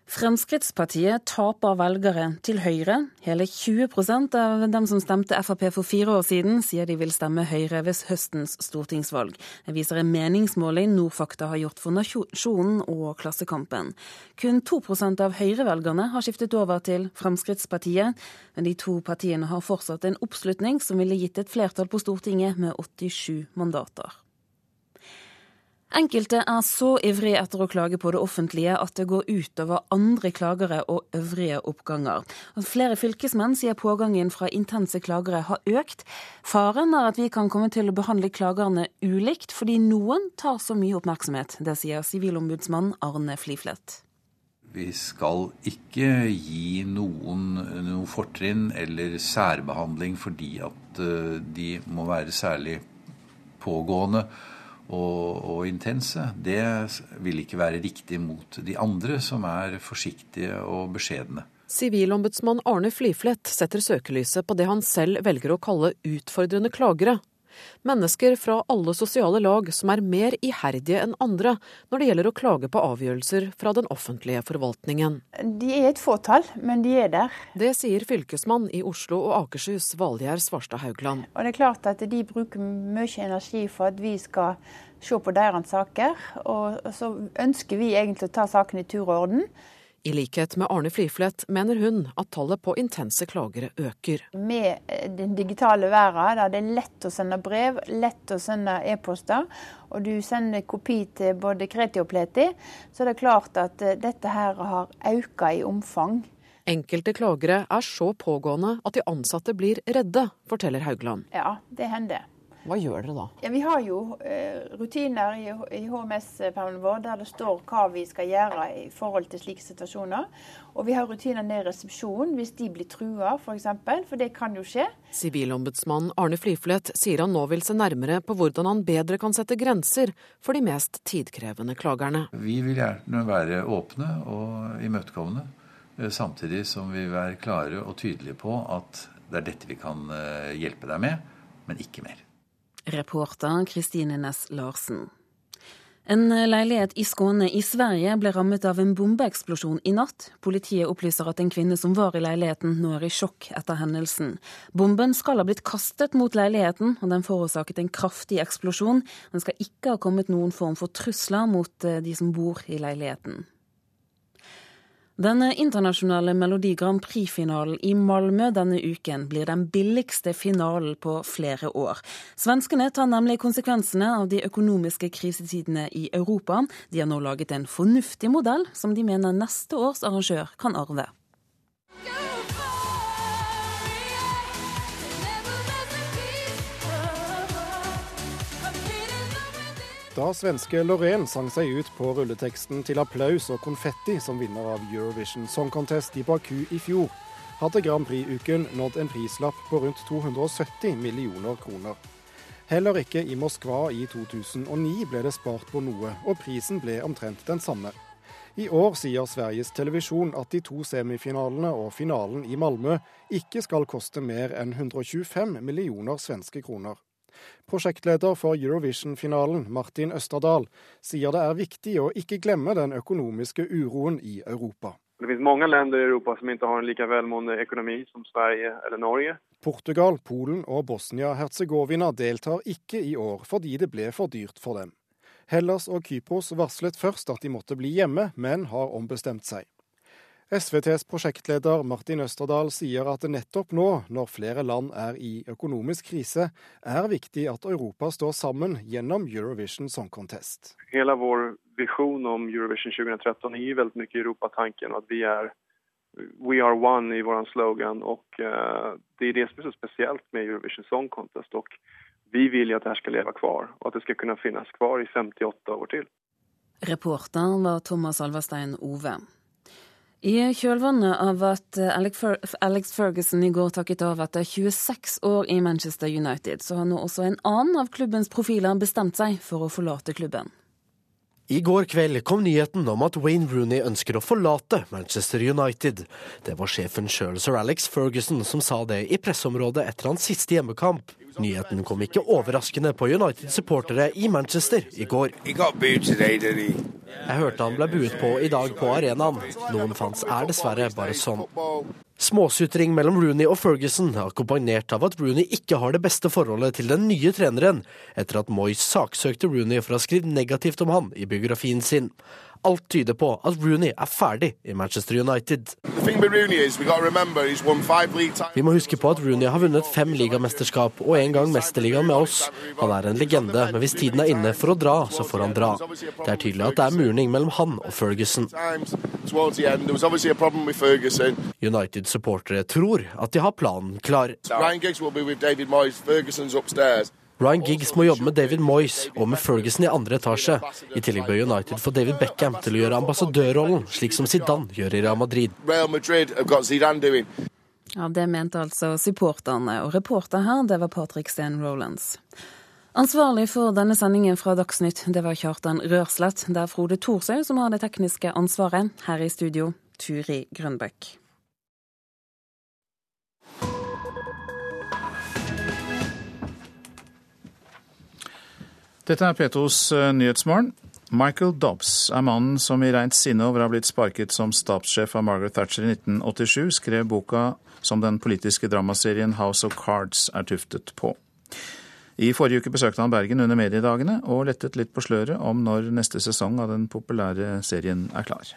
Fremskrittspartiet taper velgere til Høyre. Hele 20% av dem som stemte Frp for fire år siden, sier de vil stemme Høyre ved høstens stortingsvalg. Det viser en meningsmåling Nordfakta har gjort for Nasjonen og Klassekampen. Kun 2% av Høyre-velgerne har skiftet over til Fremskrittspartiet, men de to partiene har fortsatt en oppslutning som ville gitt et flertall på Stortinget med 87 mandater. Enkelte er så ivrige etter å klage på det offentlige at det går utover andre klagere og øvrige oppganger. Flere fylkesmenn sier pågangen fra intense klagere har økt. Faren er at vi kan komme til å behandle klagerne ulikt, fordi noen tar så mye oppmerksomhet. Det sier sivilombudsmann Arne Fliflet. Vi skal ikke gi noen noe fortrinn eller særbehandling fordi at eh, de må være særlig pågående og, og, intense, det vil ikke være riktig mot de andre, som er forsiktige og beskjedne. Sivilombudsmann Arne Fliflet setter søkelyset på det han selv velger å kalle utfordrende klagere, Mennesker fra alle sosiale lag som er mer iherdige enn andre når det gjelder å klage på avgjørelser fra den offentlige forvaltningen. De er et fåtall, men de er der. Det sier fylkesmann i Oslo og Akershus, Valgjerd Svarstad Haugland. Og det er klart at de bruker mye energi for at vi skal se på deres saker. Og så ønsker vi egentlig å ta saken i tur og orden. I likhet med Arne Fliflet mener hun at tallet på intense klagere øker. Med eh, den digitale verden, der det er lett å sende brev, lett å sende e-poster, og du sender kopi til både kreti og pleti, så er det klart at eh, dette her har økt i omfang. Enkelte klagere er så pågående at de ansatte blir redde, forteller Haugland. Ja, det hender. Hva gjør dere da? Ja, vi har jo eh, rutiner i, i HMS-permen vår der det står hva vi skal gjøre i forhold til slike situasjoner. Og vi har rutiner ned i resepsjonen hvis de blir trua, f.eks. For, eksempel, for det kan jo skje. Sivilombudsmann Arne Fliflet sier han nå vil se nærmere på hvordan han bedre kan sette grenser for de mest tidkrevende klagerne. Vi vil gjerne være åpne og imøtekommende, eh, samtidig som vi vil være klare og tydelige på at det er dette vi kan eh, hjelpe deg med, men ikke mer. Reporter Kristine Næss Larsen. En leilighet i Skåne i Sverige ble rammet av en bombeeksplosjon i natt. Politiet opplyser at en kvinne som var i leiligheten, nå er i sjokk etter hendelsen. Bomben skal ha blitt kastet mot leiligheten, og den forårsaket en kraftig eksplosjon. Den skal ikke ha kommet noen form for trusler mot eh, de som bor i leiligheten. Den internasjonale Melodi Grand Prix-finalen i Malmö denne uken blir den billigste finalen på flere år. Svenskene tar nemlig konsekvensene av de økonomiske krisetidene i Europa. De har nå laget en fornuftig modell som de mener neste års arrangør kan arve. Da svenske Loreen sang seg ut på rulleteksten til applaus og konfetti som vinner av Eurovision Song Contest i Baku i fjor, hadde Grand Prix-uken nådd en prislapp på rundt 270 millioner kroner. Heller ikke i Moskva i 2009 ble det spart på noe, og prisen ble omtrent den samme. I år sier Sveriges Televisjon at de to semifinalene og finalen i Malmö ikke skal koste mer enn 125 millioner svenske kroner. Prosjektleder for Eurovision-finalen, Martin Østerdal, sier det er viktig å ikke glemme den økonomiske uroen i Europa. Det finnes mange land i Europa som ikke har en like velmående økonomi som Sverige eller Norge. Portugal, Polen og Bosnia-Hercegovina deltar ikke i år fordi det ble for dyrt for dem. Hellas og Kypros varslet først at de måtte bli hjemme, men har ombestemt seg. SVTs prosjektleder Martin Østerdal sier at det nettopp nå, når flere land er i økonomisk krise, er viktig at Europa står sammen gjennom Eurovision Song Contest. Hele vår visjon om Eurovision 2013 gir veldig mye Europatanken. At vi er We are one i vår slogan. og uh, Det er det som er så spesielt med Eurovision Song Contest. og Vi vil at dette skal leve kvar, og at det skal kunne finnes kvar i 58 år til. Reporter var Thomas Alverstein Ove. I kjølvannet av at Alex Ferguson i går takket av etter 26 år i Manchester United, så har nå også en annen av klubbens profiler bestemt seg for å forlate klubben. I går kveld kom nyheten om at Wayne Rooney ønsker å forlate Manchester United. Det var sjefen sjøl, sir Alex Ferguson, som sa det i presseområdet etter hans siste hjemmekamp. Nyheten kom ikke overraskende på United-supportere i Manchester i går. Jeg hørte han ble buet på i dag på arenaen. Noen fans er dessverre bare sånn. Småsutring mellom Rooney og Ferguson, akkompagnert av at Rooney ikke har det beste forholdet til den nye treneren, etter at Moyes saksøkte Rooney for å ha skrevet negativt om han i biografien sin. Alt tyder på at Rooney er ferdig i Manchester United. Vi må huske på at Rooney har vunnet fem ligamesterskap og en gang Mesterligaen med oss. Han er en legende, men hvis tiden er inne for å dra, så får han dra. Det er tydelig at det er murning mellom han og Ferguson. United-supportere tror at de har planen klar. Ryan Giggs will be with David Moyes. Ferguson's upstairs. Ryan Giggs må jobbe med David Moyes og med Ferguson i andre etasje. I tillegg bør United få David Beckham til å gjøre ambassadørrollen, slik som Zidane gjør i Real Madrid. Real Madrid ja, Det mente altså supporterne, og reporter her, det var Patrick Steen Rolands. Ansvarlig for denne sendingen fra Dagsnytt, det var Kjartan Rørslett. Det er Frode Thorsøy som har det tekniske ansvaret. Her i studio, Turi Grønbøk. Dette er P2s eh, Nyhetsmorgen. Michael Dobbs er mannen som i rent sinne over å ha blitt sparket som stabssjef av Margaret Thatcher i 1987, skrev boka som den politiske dramaserien House of Cards er tuftet på. I forrige uke besøkte han Bergen under mediedagene og lettet litt på sløret om når neste sesong av den populære serien er klar.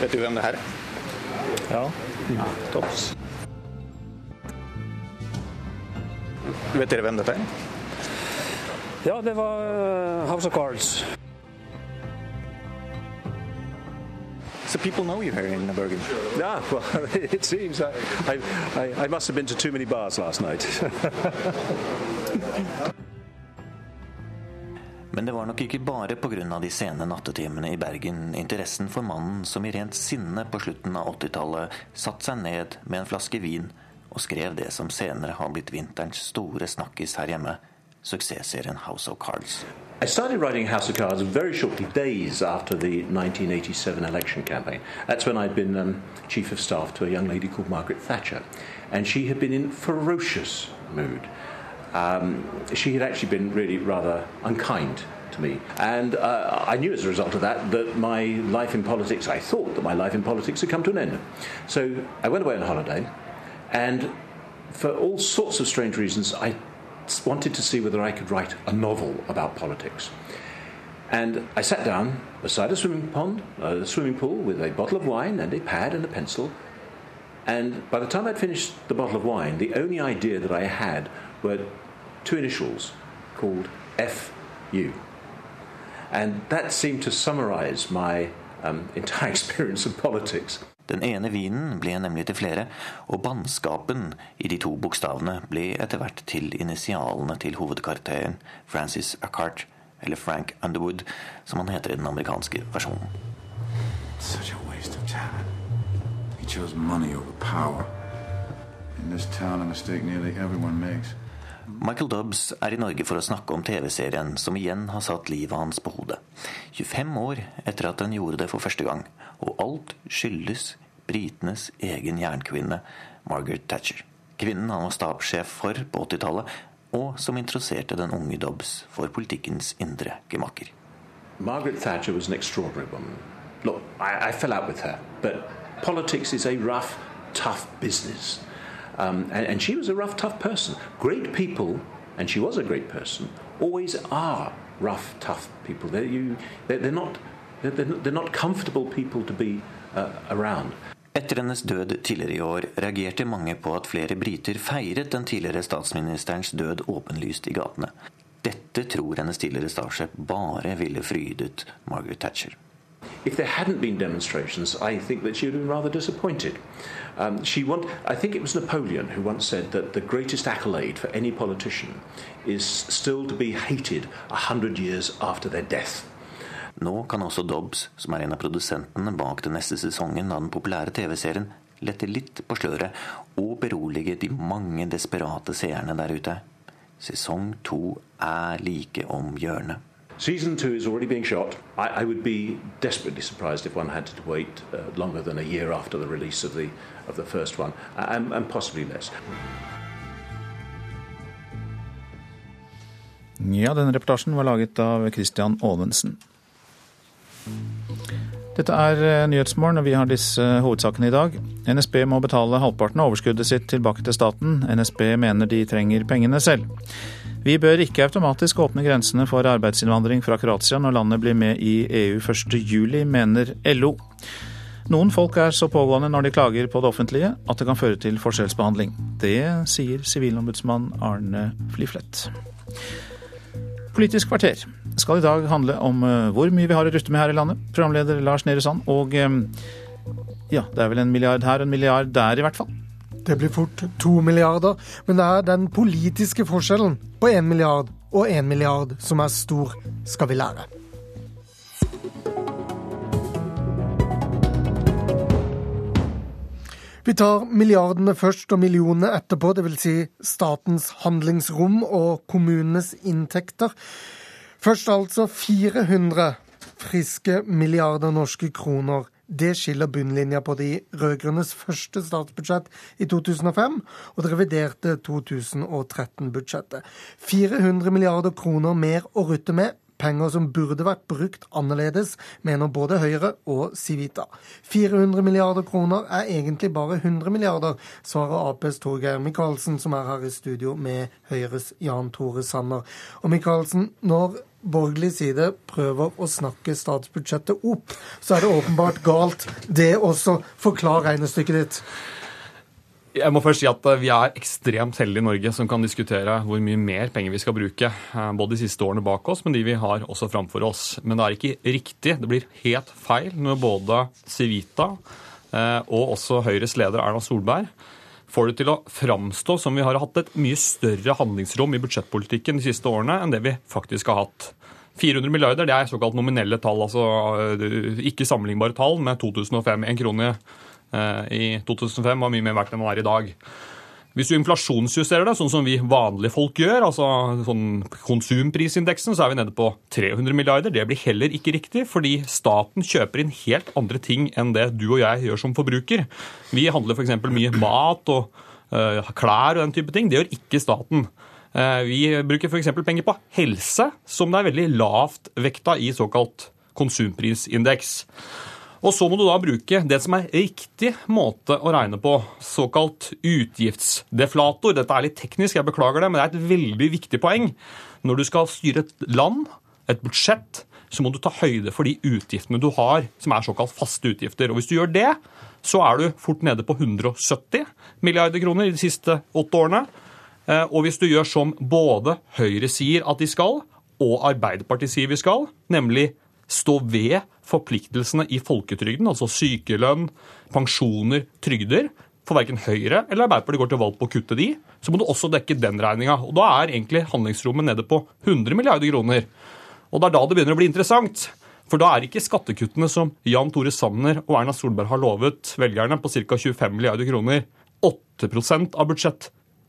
Vet du hvem det her er? Ja. ja. Topps. Vet dere hvem dette er? Ja, det var uh, House of Cards. So people know you here in Bergen? Yeah, well, it seems. I, I, I must have been to too many bars last night. Men det var nok ikke bare pga. de sene nattetimene i Bergen interessen for mannen som i rent sinne på slutten av 80-tallet satte seg ned med en flaske vin og skrev det som senere har blitt vinterens store snakkis her hjemme, suksessserien House of Cards. I started writing House of Cards very shortly, days after the 1987 election campaign. That's when I'd been um, chief of staff to a young lady called Margaret Thatcher. And she had been in ferocious mood. Um, she had actually been really rather unkind to me. And uh, I knew as a result of that that my life in politics, I thought that my life in politics had come to an end. So I went away on holiday, and for all sorts of strange reasons, I wanted to see whether I could write a novel about politics. And I sat down beside a swimming pond, uh, a swimming pool, with a bottle of wine and a pad and a pencil. And by the time I'd finished the bottle of wine, the only idea that I had were two initials called FU. And that seemed to summarize my um, entire experience of politics. Den ene vinen ble nemlig til flere, og bannskapen i de to bokstavene ble etter hvert til initialene til hovedkarakteren Francis Accart, eller Frank Underwood, som han heter i den amerikanske versjonen. Such a waste of talent. He chose money over power. In this town, a mistake nearly everyone makes. Michael Dobbs er i Norge for å snakke om TV-serien som igjen har satt livet hans på hodet. 25 år etter at den gjorde det for første gang. Og alt skyldes britenes egen jernkvinne, Margaret Thatcher. Kvinnen han var stabssjef for på 80-tallet, og som interesserte den unge Dobbs for politikkens indre gemakker. Margaret Thatcher was an extraordinary woman. Look, I, I fell out with her, but politics is a rough, tough business. Um, and, and, she was a rough, tough person. Great people, and she was a great person, always are rough, tough people. They're, you, they're, they're not, they're, they're, not comfortable people to be uh, around. Etter hennes død tidligere i år reagerte mange på at flere briter feiret den tidligere statsministerens død åpenlyst i gatene. Dette tror hennes tidligere statssjef bare ville frydet Margaret Thatcher. If there hadn't been demonstrations, I think that she would have been rather disappointed. Um, she want, I think it was Napoleon who once said that the greatest accolade for any politician is still to be hated a hundred years after their death. Nå kan også Dobbs, som er en av produsentene bak den neste sesongen av den populære TV-serien, lette litt på sløret og berolige de mange desperate seerne der ute. Sesong to er like om hjørnet. Season two is already being shot. I, I, would be desperately surprised if one had to wait uh, longer than a year after the release of the, of the first one, and, and possibly less. Ja, denne reportasjen var laget av Christian Aavensen. Dette er eh, Nyhetsmorgen, og vi har disse hovedsakene i dag. NSB må betale halvparten av overskuddet sitt tilbake til staten. NSB mener de trenger pengene selv. Vi bør ikke automatisk åpne grensene for arbeidsinnvandring fra Kroatia når landet blir med i EU 1.7, mener LO. Noen folk er så pågående når de klager på det offentlige at det kan føre til forskjellsbehandling. Det sier sivilombudsmann Arne Fliflett. Politisk kvarter skal i dag handle om eh, hvor mye vi har å rutte med her i landet. Programleder Lars Nehru Sand. Og eh, ja, det er vel en milliard her og en milliard der, i hvert fall. Det blir fort to milliarder, men det er den politiske forskjellen på én milliard og én milliard som er stor, skal vi lære. Vi tar milliardene først og millionene etterpå, dvs. Si statens handlingsrom og kommunenes inntekter. Først altså 400 friske milliarder norske kroner. Det skiller bunnlinja på de rød-grønnes første statsbudsjett i 2005 og det reviderte 2013-budsjettet. 400 milliarder kroner mer å rutte med Penger som burde vært brukt annerledes, mener både Høyre og Civita. 400 milliarder kroner er egentlig bare 100 milliarder, svarer Aps Torgeir Micaelsen, som er her i studio med Høyres Jan Tore Sanner. Og Micaelsen, når borgerlig side prøver å snakke statsbudsjettet opp, så er det åpenbart galt, det også. Forklar regnestykket ditt. Jeg må først si at eh, Vi er ekstremt heldige i Norge som kan diskutere hvor mye mer penger vi skal bruke. Eh, både de siste årene bak oss, men de vi har også framfor oss. Men det er ikke riktig. Det blir helt feil når både Civita eh, og også Høyres leder Erna Solberg får det til å framstå som vi har hatt et mye større handlingsrom i budsjettpolitikken de siste årene enn det vi faktisk har hatt. 400 milliarder det er såkalt nominelle tall, altså ikke sammenlignbare tall med 2005. En krone Eh, i 2005 var mye mer verdt enn den er i dag. Hvis du inflasjonsjusterer det, sånn som vi vanlige folk gjør, altså sånn konsumprisindeksen, så er vi nede på 300 milliarder. Det blir heller ikke riktig, fordi staten kjøper inn helt andre ting enn det du og jeg gjør som forbruker. Vi handler f.eks. mye mat og uh, klær og den type ting. Det gjør ikke staten. Uh, vi bruker f.eks. penger på helse, som det er veldig lavt vekta i såkalt konsumprisindeks. Og så må du da bruke det som er riktig måte å regne på, såkalt utgiftsdeflator. Dette er litt teknisk, jeg beklager det, men det er et veldig viktig poeng. Når du skal styre et land, et budsjett, så må du ta høyde for de utgiftene du har, som er såkalt faste utgifter. Og hvis du gjør det, så er du fort nede på 170 milliarder kroner i de siste åtte årene. Eh, og hvis du gjør som både Høyre sier at de skal, og Arbeiderpartiet sier vi skal, nemlig stå ved forpliktelsene i folketrygden, altså sykelønn, pensjoner, trygder, for verken Høyre eller Arbeiderpartiet går til valg på å kutte de, så må du også dekke den regninga. Og da er egentlig handlingsrommet nede på 100 milliarder kroner. Og det er da det begynner å bli interessant. For da er ikke skattekuttene som Jan Tore Sanner og Erna Solberg har lovet velgerne, på ca. 25 milliarder kroner, 8% av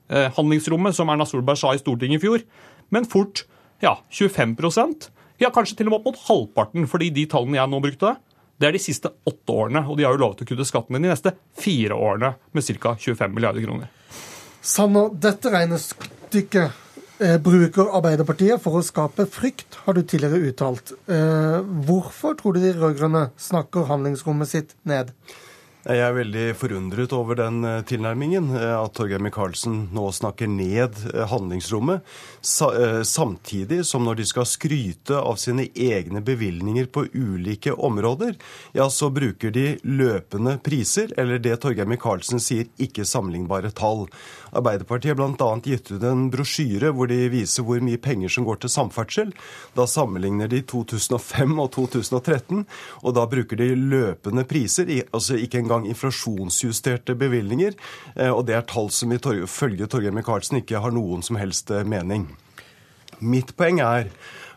budsjetthandlingsrommet, som Erna Solberg sa i Stortinget i fjor, men fort ja, 25% ja, kanskje til og med opp mot halvparten, fordi de tallene jeg nå brukte, det er de siste åtte årene. Og de har jo lovet å kutte skattene de neste fire årene med ca. 25 milliarder kroner. Sanner, dette regnestykket eh, bruker Arbeiderpartiet for å skape frykt, har du tidligere uttalt. Eh, hvorfor tror du de rød-grønne snakker handlingsrommet sitt ned? Jeg er veldig forundret over den eh, tilnærmingen, eh, at Torgeir Micaelsen nå snakker ned eh, handlingsrommet, samtidig som når de skal skryte av sine egne bevilgninger på ulike områder, ja, så bruker de løpende priser, eller det Torgeir Micaelsen sier, ikke sammenlignbare tall. Arbeiderpartiet har bl.a. gitt ut en brosjyre hvor de viser hvor mye penger som går til samferdsel. Da sammenligner de 2005 og 2013, og da bruker de løpende priser, altså ikke engang inflasjonsjusterte bevilgninger. Eh, og det er tall som ifølge Torgeir Micaelsen ikke har noen som helst eh, mening. Mitt poeng er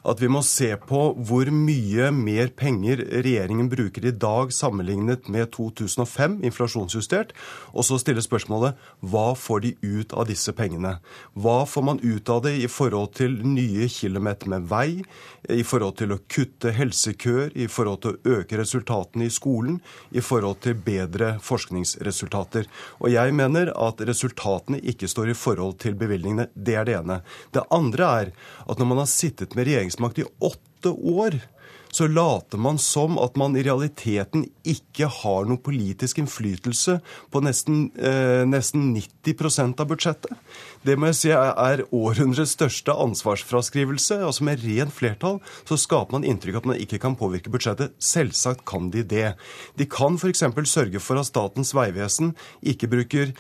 at vi må se på hvor mye mer penger regjeringen bruker i dag sammenlignet med 2005, inflasjonsjustert, og så stille spørsmålet hva får de ut av disse pengene? Hva får man ut av det i forhold til nye kilometer med vei, i forhold til å kutte helsekøer, i forhold til å øke resultatene i skolen, i forhold til bedre forskningsresultater? Og jeg mener at resultatene ikke står i forhold til bevilgningene. Det er det ene. Det andre er at når man har sittet med regjeringsmakt i åtte år, så later man som at man i realiteten ikke har noen politisk innflytelse på nesten, eh, nesten 90% av budsjettet. Det må jeg si er århundrets største ansvarsfraskrivelse. altså Med rent flertall så skaper man inntrykk at man ikke kan påvirke budsjettet. Selvsagt kan de det. De kan f.eks. sørge for at Statens vegvesen ikke bruker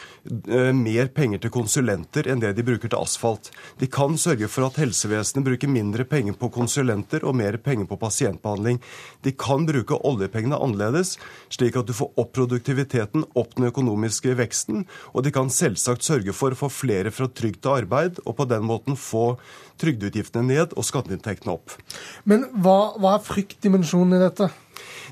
eh, mer penger til konsulenter enn det de bruker til asfalt. De kan sørge for at helsevesenet bruker mindre penger på konsulenter og mer penger på pasientbehandling. De kan bruke oljepengene annerledes, slik at du får opp produktiviteten, opp den økonomiske veksten, og de kan selvsagt sørge for å få flere fra trygt arbeid, og på den måten få trygdeutgiftene ned og skatteinntektene opp. Men hva, hva er fryktdimensjonen i dette?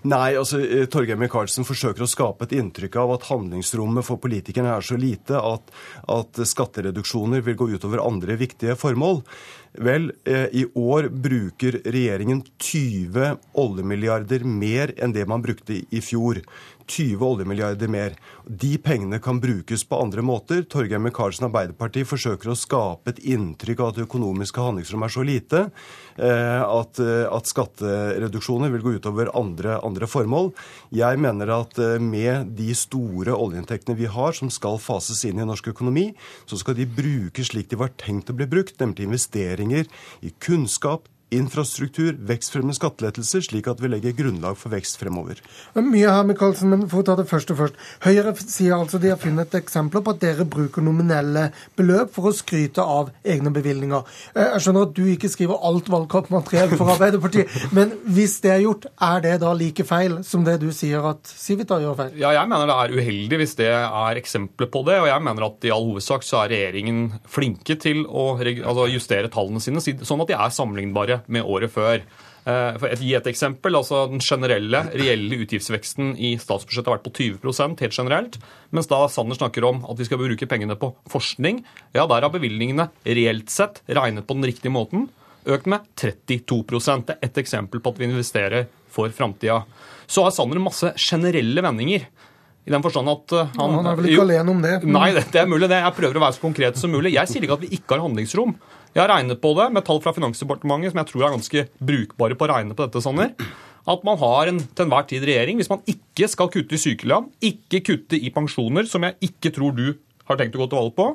Nei, altså eh, Torgeir Micaelsen forsøker å skape et inntrykk av at handlingsrommet for politikerne er så lite at, at skattereduksjoner vil gå utover andre viktige formål. Vel, eh, i år bruker regjeringen 20 oljemilliarder mer enn det man brukte i fjor. 20 oljemilliarder mer. De pengene kan brukes på andre måter. Torgeir Micaelsen Arbeiderpartiet forsøker å skape et inntrykk av at det økonomiske handlingsrommet er så lite eh, at, eh, at skattereduksjoner vil gå utover andre, andre, formål. Jeg mener at eh, med de store oljeinntektene vi har, som skal fases inn i norsk økonomi, så skal de brukes slik de var tenkt å bli brukt, nemlig til investeringer i kunnskap, infrastruktur, vekstfremmende skattelettelser, slik at vi legger grunnlag for vekst fremover. Mye her, Michaelsen, men for å ta det først og først. Høyre sier altså de har funnet eksempler på at dere bruker nominelle beløp for å skryte av egne bevilgninger. Eh, jeg skjønner at du ikke skriver alt valgkampmateriell for Arbeiderpartiet, men hvis det er gjort, er det da like feil som det du sier at Civita gjør feil? Ja, jeg mener det er uheldig hvis det er eksempler på det, og jeg mener at i all hovedsak så er regjeringen flinke til å altså justere tallene sine sånn at de er sammenlignbare med året før. Eh, for å gi et eksempel, altså Den generelle, reelle utgiftsveksten i statsbudsjettet har vært på 20% helt generelt. Mens da Sanner snakker om at vi skal bruke pengene på forskning, ja, der har bevilgningene reelt sett, regnet på den riktige måten, økt med 32 Det er ett eksempel på at vi investerer for framtida. Så har Sanner masse generelle vendinger. I den forstand at eh, han, ja, han er vel ikke jo, alene om det. Nei, det, det er mulig. det. Jeg prøver å være så konkret som mulig. Jeg sier ikke at vi ikke har handlingsrom. Jeg har regnet på det med tall fra Finansdepartementet som jeg tror er ganske brukbare på å regne på dette. Sanner. At man har en til enhver tid regjering, hvis man ikke skal kutte i sykelønn, ikke kutte i pensjoner, som jeg ikke tror du har tenkt å gå til valg på,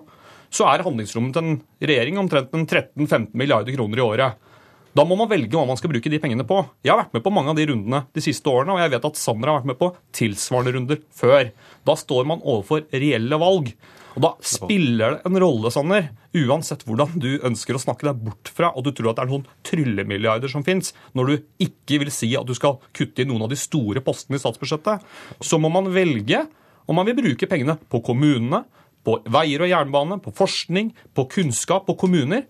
så er handlingsrommet til en regjering omtrent 13-15 milliarder kroner i året. Da må man velge hva man skal bruke de pengene på. Jeg har vært med på mange av de rundene de siste årene, og jeg vet at Sanner har vært med på tilsvarende runder før. Da står man overfor reelle valg. Og Da spiller det en rolle, Sanner, uansett hvordan du ønsker å snakke deg bort fra, og du tror at det er noen tryllemilliarder som fins, når du ikke vil si at du skal kutte i noen av de store postene i statsbudsjettet, så må man velge om man vil bruke pengene på kommunene, på veier og jernbane, på forskning, på kunnskap, på kommuner,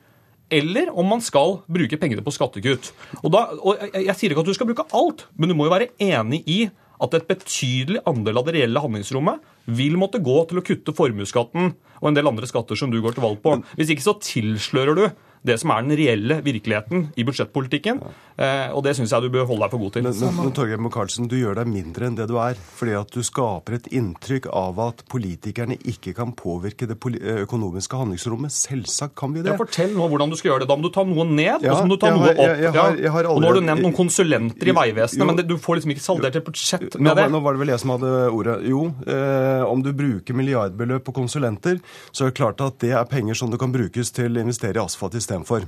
eller om man skal bruke pengene på skattekutt. Og, da, og jeg, jeg sier ikke at du skal bruke alt, men du må jo være enig i at et betydelig andel av det reelle handlingsrommet vil måtte gå til å kutte formuesskatten og en del andre skatter som du går til valg på. Hvis ikke så tilslører du det som er den reelle virkeligheten i budsjettpolitikken. Eh, og det syns jeg du bør holde deg for god til. Men, men, men Torgeir Micaelsen, du gjør deg mindre enn det du er. Fordi at du skaper et inntrykk av at politikerne ikke kan påvirke det eh, økonomiske handlingsrommet. Selvsagt kan vi det. Ja, fortell nå hvordan du skal gjøre det. Da må du ta noe ned, ja, og så må du ta noe opp. Jeg, jeg har, jeg har aldri, og Nå har du nevnt noen konsulenter i Vegvesenet, men det, du får liksom ikke saldert et budsjett med nå, det. Nå var det vel jeg som hadde ordet. Jo, eh, om du bruker milliardbeløp på konsulenter, så er det klart at det er penger som du kan brukes til å investere i asfalt istedenfor.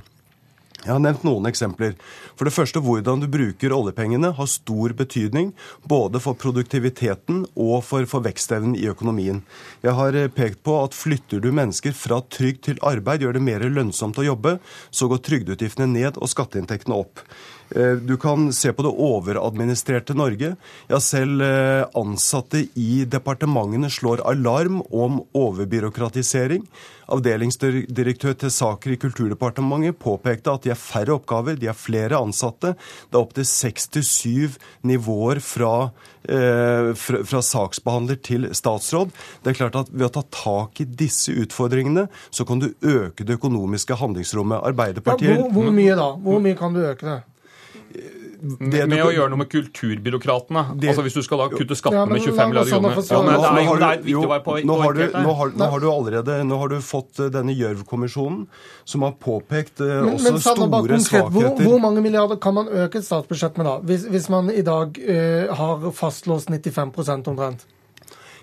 Jeg har nevnt noen eksempler. For det første, hvordan du bruker oljepengene har stor betydning både for produktiviteten og for, for vekstevnen i økonomien. Jeg har eh, pekt på at flytter du mennesker fra trygd til arbeid, gjør det mer lønnsomt å jobbe, så går trygdeutgiftene ned og skatteinntektene opp. Eh, du kan se på det overadministrerte Norge. Ja, selv eh, ansatte i departementene slår alarm om overbyråkratisering. Avdelingsdirektør til saker i Kulturdepartementet påpekte at de har færre oppgaver, de har flere ansatte. Det er opptil seks til syv nivåer fra, eh, fra, fra, saksbehandler til statsråd. Det er klart at Ved å ta tak i disse utfordringene, så kan du øke det økonomiske handlingsrommet. Arbeiderpartiet ja, hvor, hvor mye da? Hvor mye kan du øke det? Det med å gjøre noe med kulturbyråkratene. Det, altså Hvis du skal da kutte skattene ja, med 25 milliarder kroner Nå har du allerede nå har du fått eh, denne Gjørv-kommisjonen, som har påpekt uh, men, også men, store konkret, svakheter. hvor, hvor, mange milliarder kan man øke et statsbudsjett med da, hvis, hvis man i dag uh, har fastlåst 95 omtrent?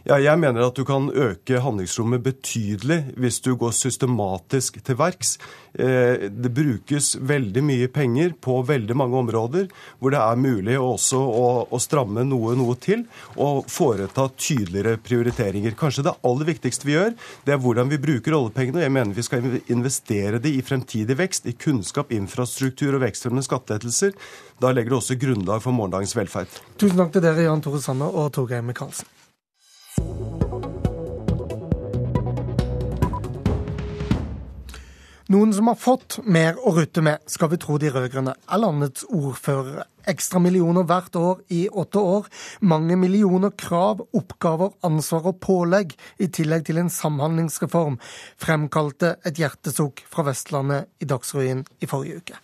Ja, jeg mener at du kan øke handlingsrommet betydelig hvis du går systematisk til verks. Eh, det brukes veldig mye penger på veldig mange områder hvor det er mulig også å, å stramme noe, noe til og foreta tydeligere prioriteringer. Kanskje det aller viktigste vi gjør, det er hvordan vi bruker oljepengene. Jeg mener vi skal investere det i fremtidig vekst, i kunnskap, infrastruktur og vekstfremmende skattelettelser. Da legger det også grunnlag for morgendagens velferd. Tusen takk til dere, Jan Tore Sanner og Torgeir Micaelsen. Noen som har fått mer å rutte med, skal vi tro de rød-grønne, er landets ordførere. Ekstra millioner hvert år i åtte år. Mange millioner krav, oppgaver, ansvar og pålegg, i tillegg til en samhandlingsreform, fremkalte et hjertesukk fra Vestlandet i Dagsrevyen i forrige uke.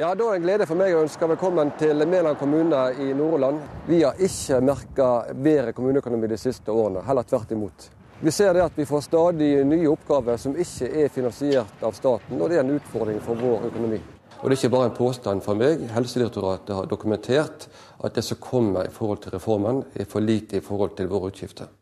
Ja, Da er det en glede for meg å ønske velkommen til Mæland kommune i Nordland. Vi har ikke merka bedre kommuneøkonomi de siste årene, heller tvert imot. Vi ser det at vi får stadig nye oppgaver som ikke er finansiert av staten, og det er en utfordring for vår økonomi. Og Det er ikke bare en påstand fra meg. Helsedirektoratet har dokumentert at det som kommer i forhold til reformen, er for lite i forhold til våre utgifter.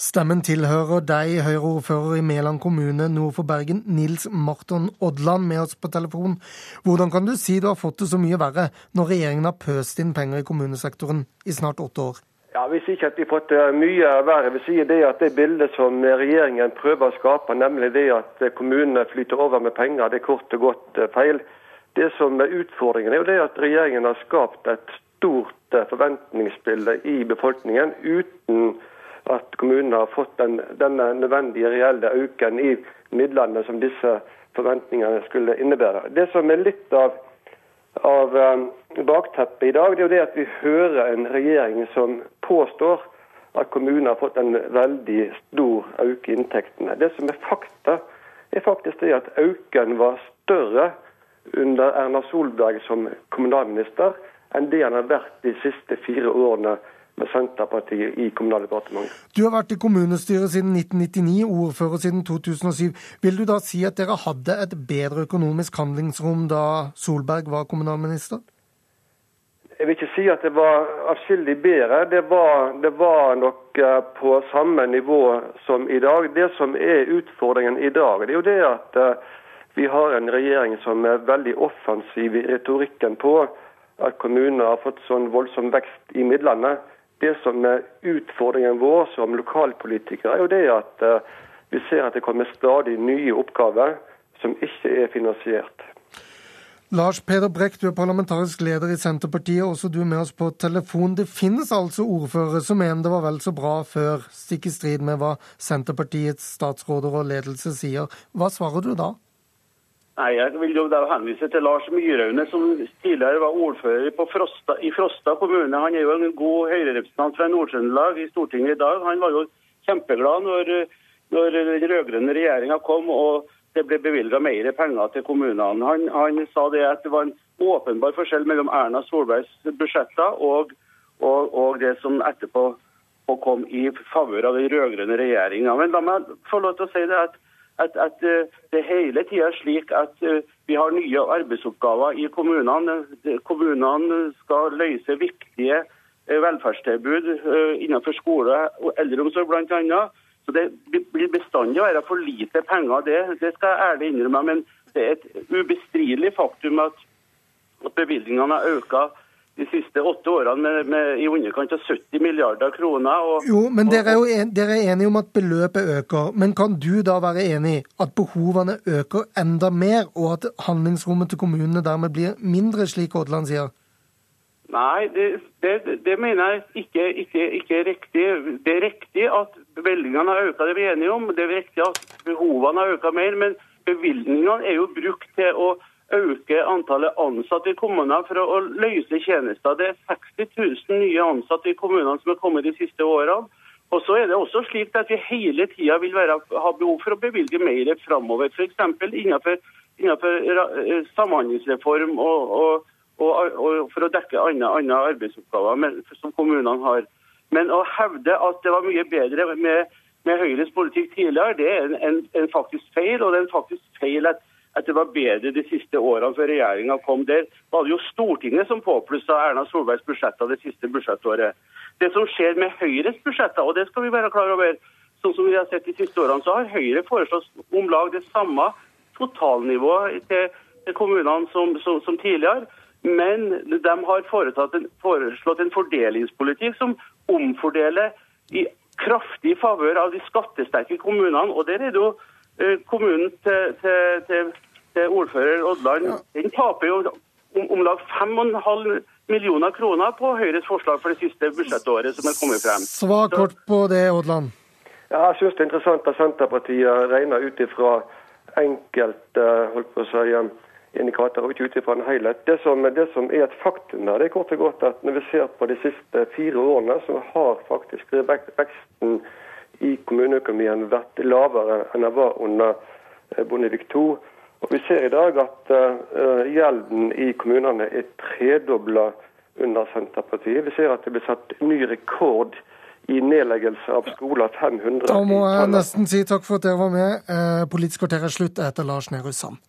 Stemmen tilhører deg, Høyre-ordfører i Mæland kommune nord for Bergen, Nils Marton Odland, med oss på telefon. Hvordan kan du si du har fått det så mye verre, når regjeringen har pøst inn penger i kommunesektoren i snart åtte år? Ja, Vi sier ikke at vi fått det mye verre. Vi sier det at det bildet som regjeringen prøver å skape, nemlig det at kommunene flyter over med penger, det er kort og godt eh, feil. Det som er Utfordringen er jo det at regjeringen har skapt et stort eh, forventningsbilde i befolkningen uten at kommunene har fått den, denne nødvendige reelle økningen i midlene som disse forventningene skulle innebære. Det som er litt av av bakteppet i dag, det er jo det at vi hører en regjering som påstår at kommunene har fått en veldig stor økning i inntektene. Det som er fakta, er faktisk det at økningen var større under Erna Solberg som kommunalminister enn det han har vært de siste fire årene med Senterpartiet i Kommunaldepartementet. Du har vært i kommunestyret siden 1999, ordfører siden 2007. Vil du da si at dere hadde et bedre økonomisk handlingsrom da Solberg var kommunalminister? Jeg vil ikke si at det var atskillig bedre. Det var, det var, nok eh, på samme nivå som i dag. Det som er utfordringen i dag, det er jo det at eh, vi har en regjering som er veldig offensiv i retorikken på at kommunene har fått sånn voldsom vekst i midlene. Det som er utfordringen vår som lokalpolitikere, er jo det at uh, vi ser at det kommer stadig nye oppgaver som ikke er finansiert. Lars Peder Brekk, du er parlamentarisk leder i Senterpartiet, også du med oss på telefon. Det finnes altså ordførere som mener det var vel så bra før, stikk i strid med hva Senterpartiets statsråder og ledelse sier. Hva svarer du da? Nei, Jeg vil jo da henvise til Lars Myraune, som tidligere var ordfører Frosta, i Frosta kommune. Han er jo en god høyrerepresentant fra Nord-Trøndelag i Stortinget i dag. Han var jo kjempeglad når, når den rød-grønne regjeringa kom og det ble bevilga mer penger til kommunene. Han, han, sa det at det var en åpenbar forskjell mellom Erna Solbergs budsjetter og, og, og det som etterpå kom i favør av den rød-grønne regjeringa. Men la meg få lov til å si det at at, at eh, det hele tida er slik at eh, vi har nye arbeidsoppgaver i kommunene. Kommunene skal løse viktige eh, velferdstilbud innenfor skole og eldreomsorg bl.a. Så Det blir bestandig å være for lite penger, det, det skal jeg ærlig innrømme. Men det er et ubestridelig faktum at, at bevilgningene har økt de siste åtte årene med, med i underkant av 70 milliarder kroner. Og, jo, men dere er jo en, dere er enige om at beløpet øker. Men kan du da være enig i at behovene øker enda mer, og at handlingsrommet til kommunene dermed blir mindre, slik Odland sier? Nei, det, det, det mener jeg ikke, ikke, ikke, er riktig. Det er riktig at bevilgningene har økt, det er vi enige om. Det er riktig at behovene har økt mer, men bevilgningene er jo brukt til å øke antallet ansatte i kommunene for å løse tjenester. Det er 60 000 nye ansatte i kommunene som er kommet de siste årene. Og så er det også slik at vi hele tida vil være, ha behov for å bevilge mer framover. F.eks. Innenfor, innenfor eh, samhandlingsreform og, og, og, og for å dekke andre, andre arbeidsoppgaver som kommunene har. Men å hevde at det var mye bedre med, med Høyres politikk tidligere, det er en, en, en, faktisk feil. Og det er en faktisk feil at, at det var bedre de siste årene før regjeringa kom. Der var det jo Stortinget som påplussa Erna Solbergs budsjetter det siste budsjettåret. Det som skjer med Høyres budsjetter, og det skal vi være klar over, sånn som vi har sett de siste årene, så har Høyre foreslått om lag det samme totalnivået til, kommunene som, som, som tidligere. Men de har en, foreslått en fordelingspolitikk som omfordeler i kraftig favør av de skattesterke kommunene. Og der er det jo eh, kommunen til, til, til, til ordfører Oddland Den taper jo om, om lag 5,5 millioner kroner på Høyres forslag for det siste budsjettåret som er kommet frem. Svar kort på det, Oddland. Ja, jeg syns det er interessant at Senterpartiet regner ut ifra enkelte holdt på å si, indikatorer, ikke ut ifra en helhet. Det som, det som, er et faktum her, det er kort og godt at når vi ser på de siste fire årene, så har faktisk veksten i kommuneøkonomien vært lavere enn den var under eh, Bondevik II. Og Vi ser i dag at uh, gjelden i kommunene er tredobla under Senterpartiet. Vi ser at det blir satt ny rekord i nedleggelse av skoler. 500 Da må jeg nesten si takk for at dere var med. Eh, Politisk kvarter er slutt. Jeg heter Lars Nehru Sand.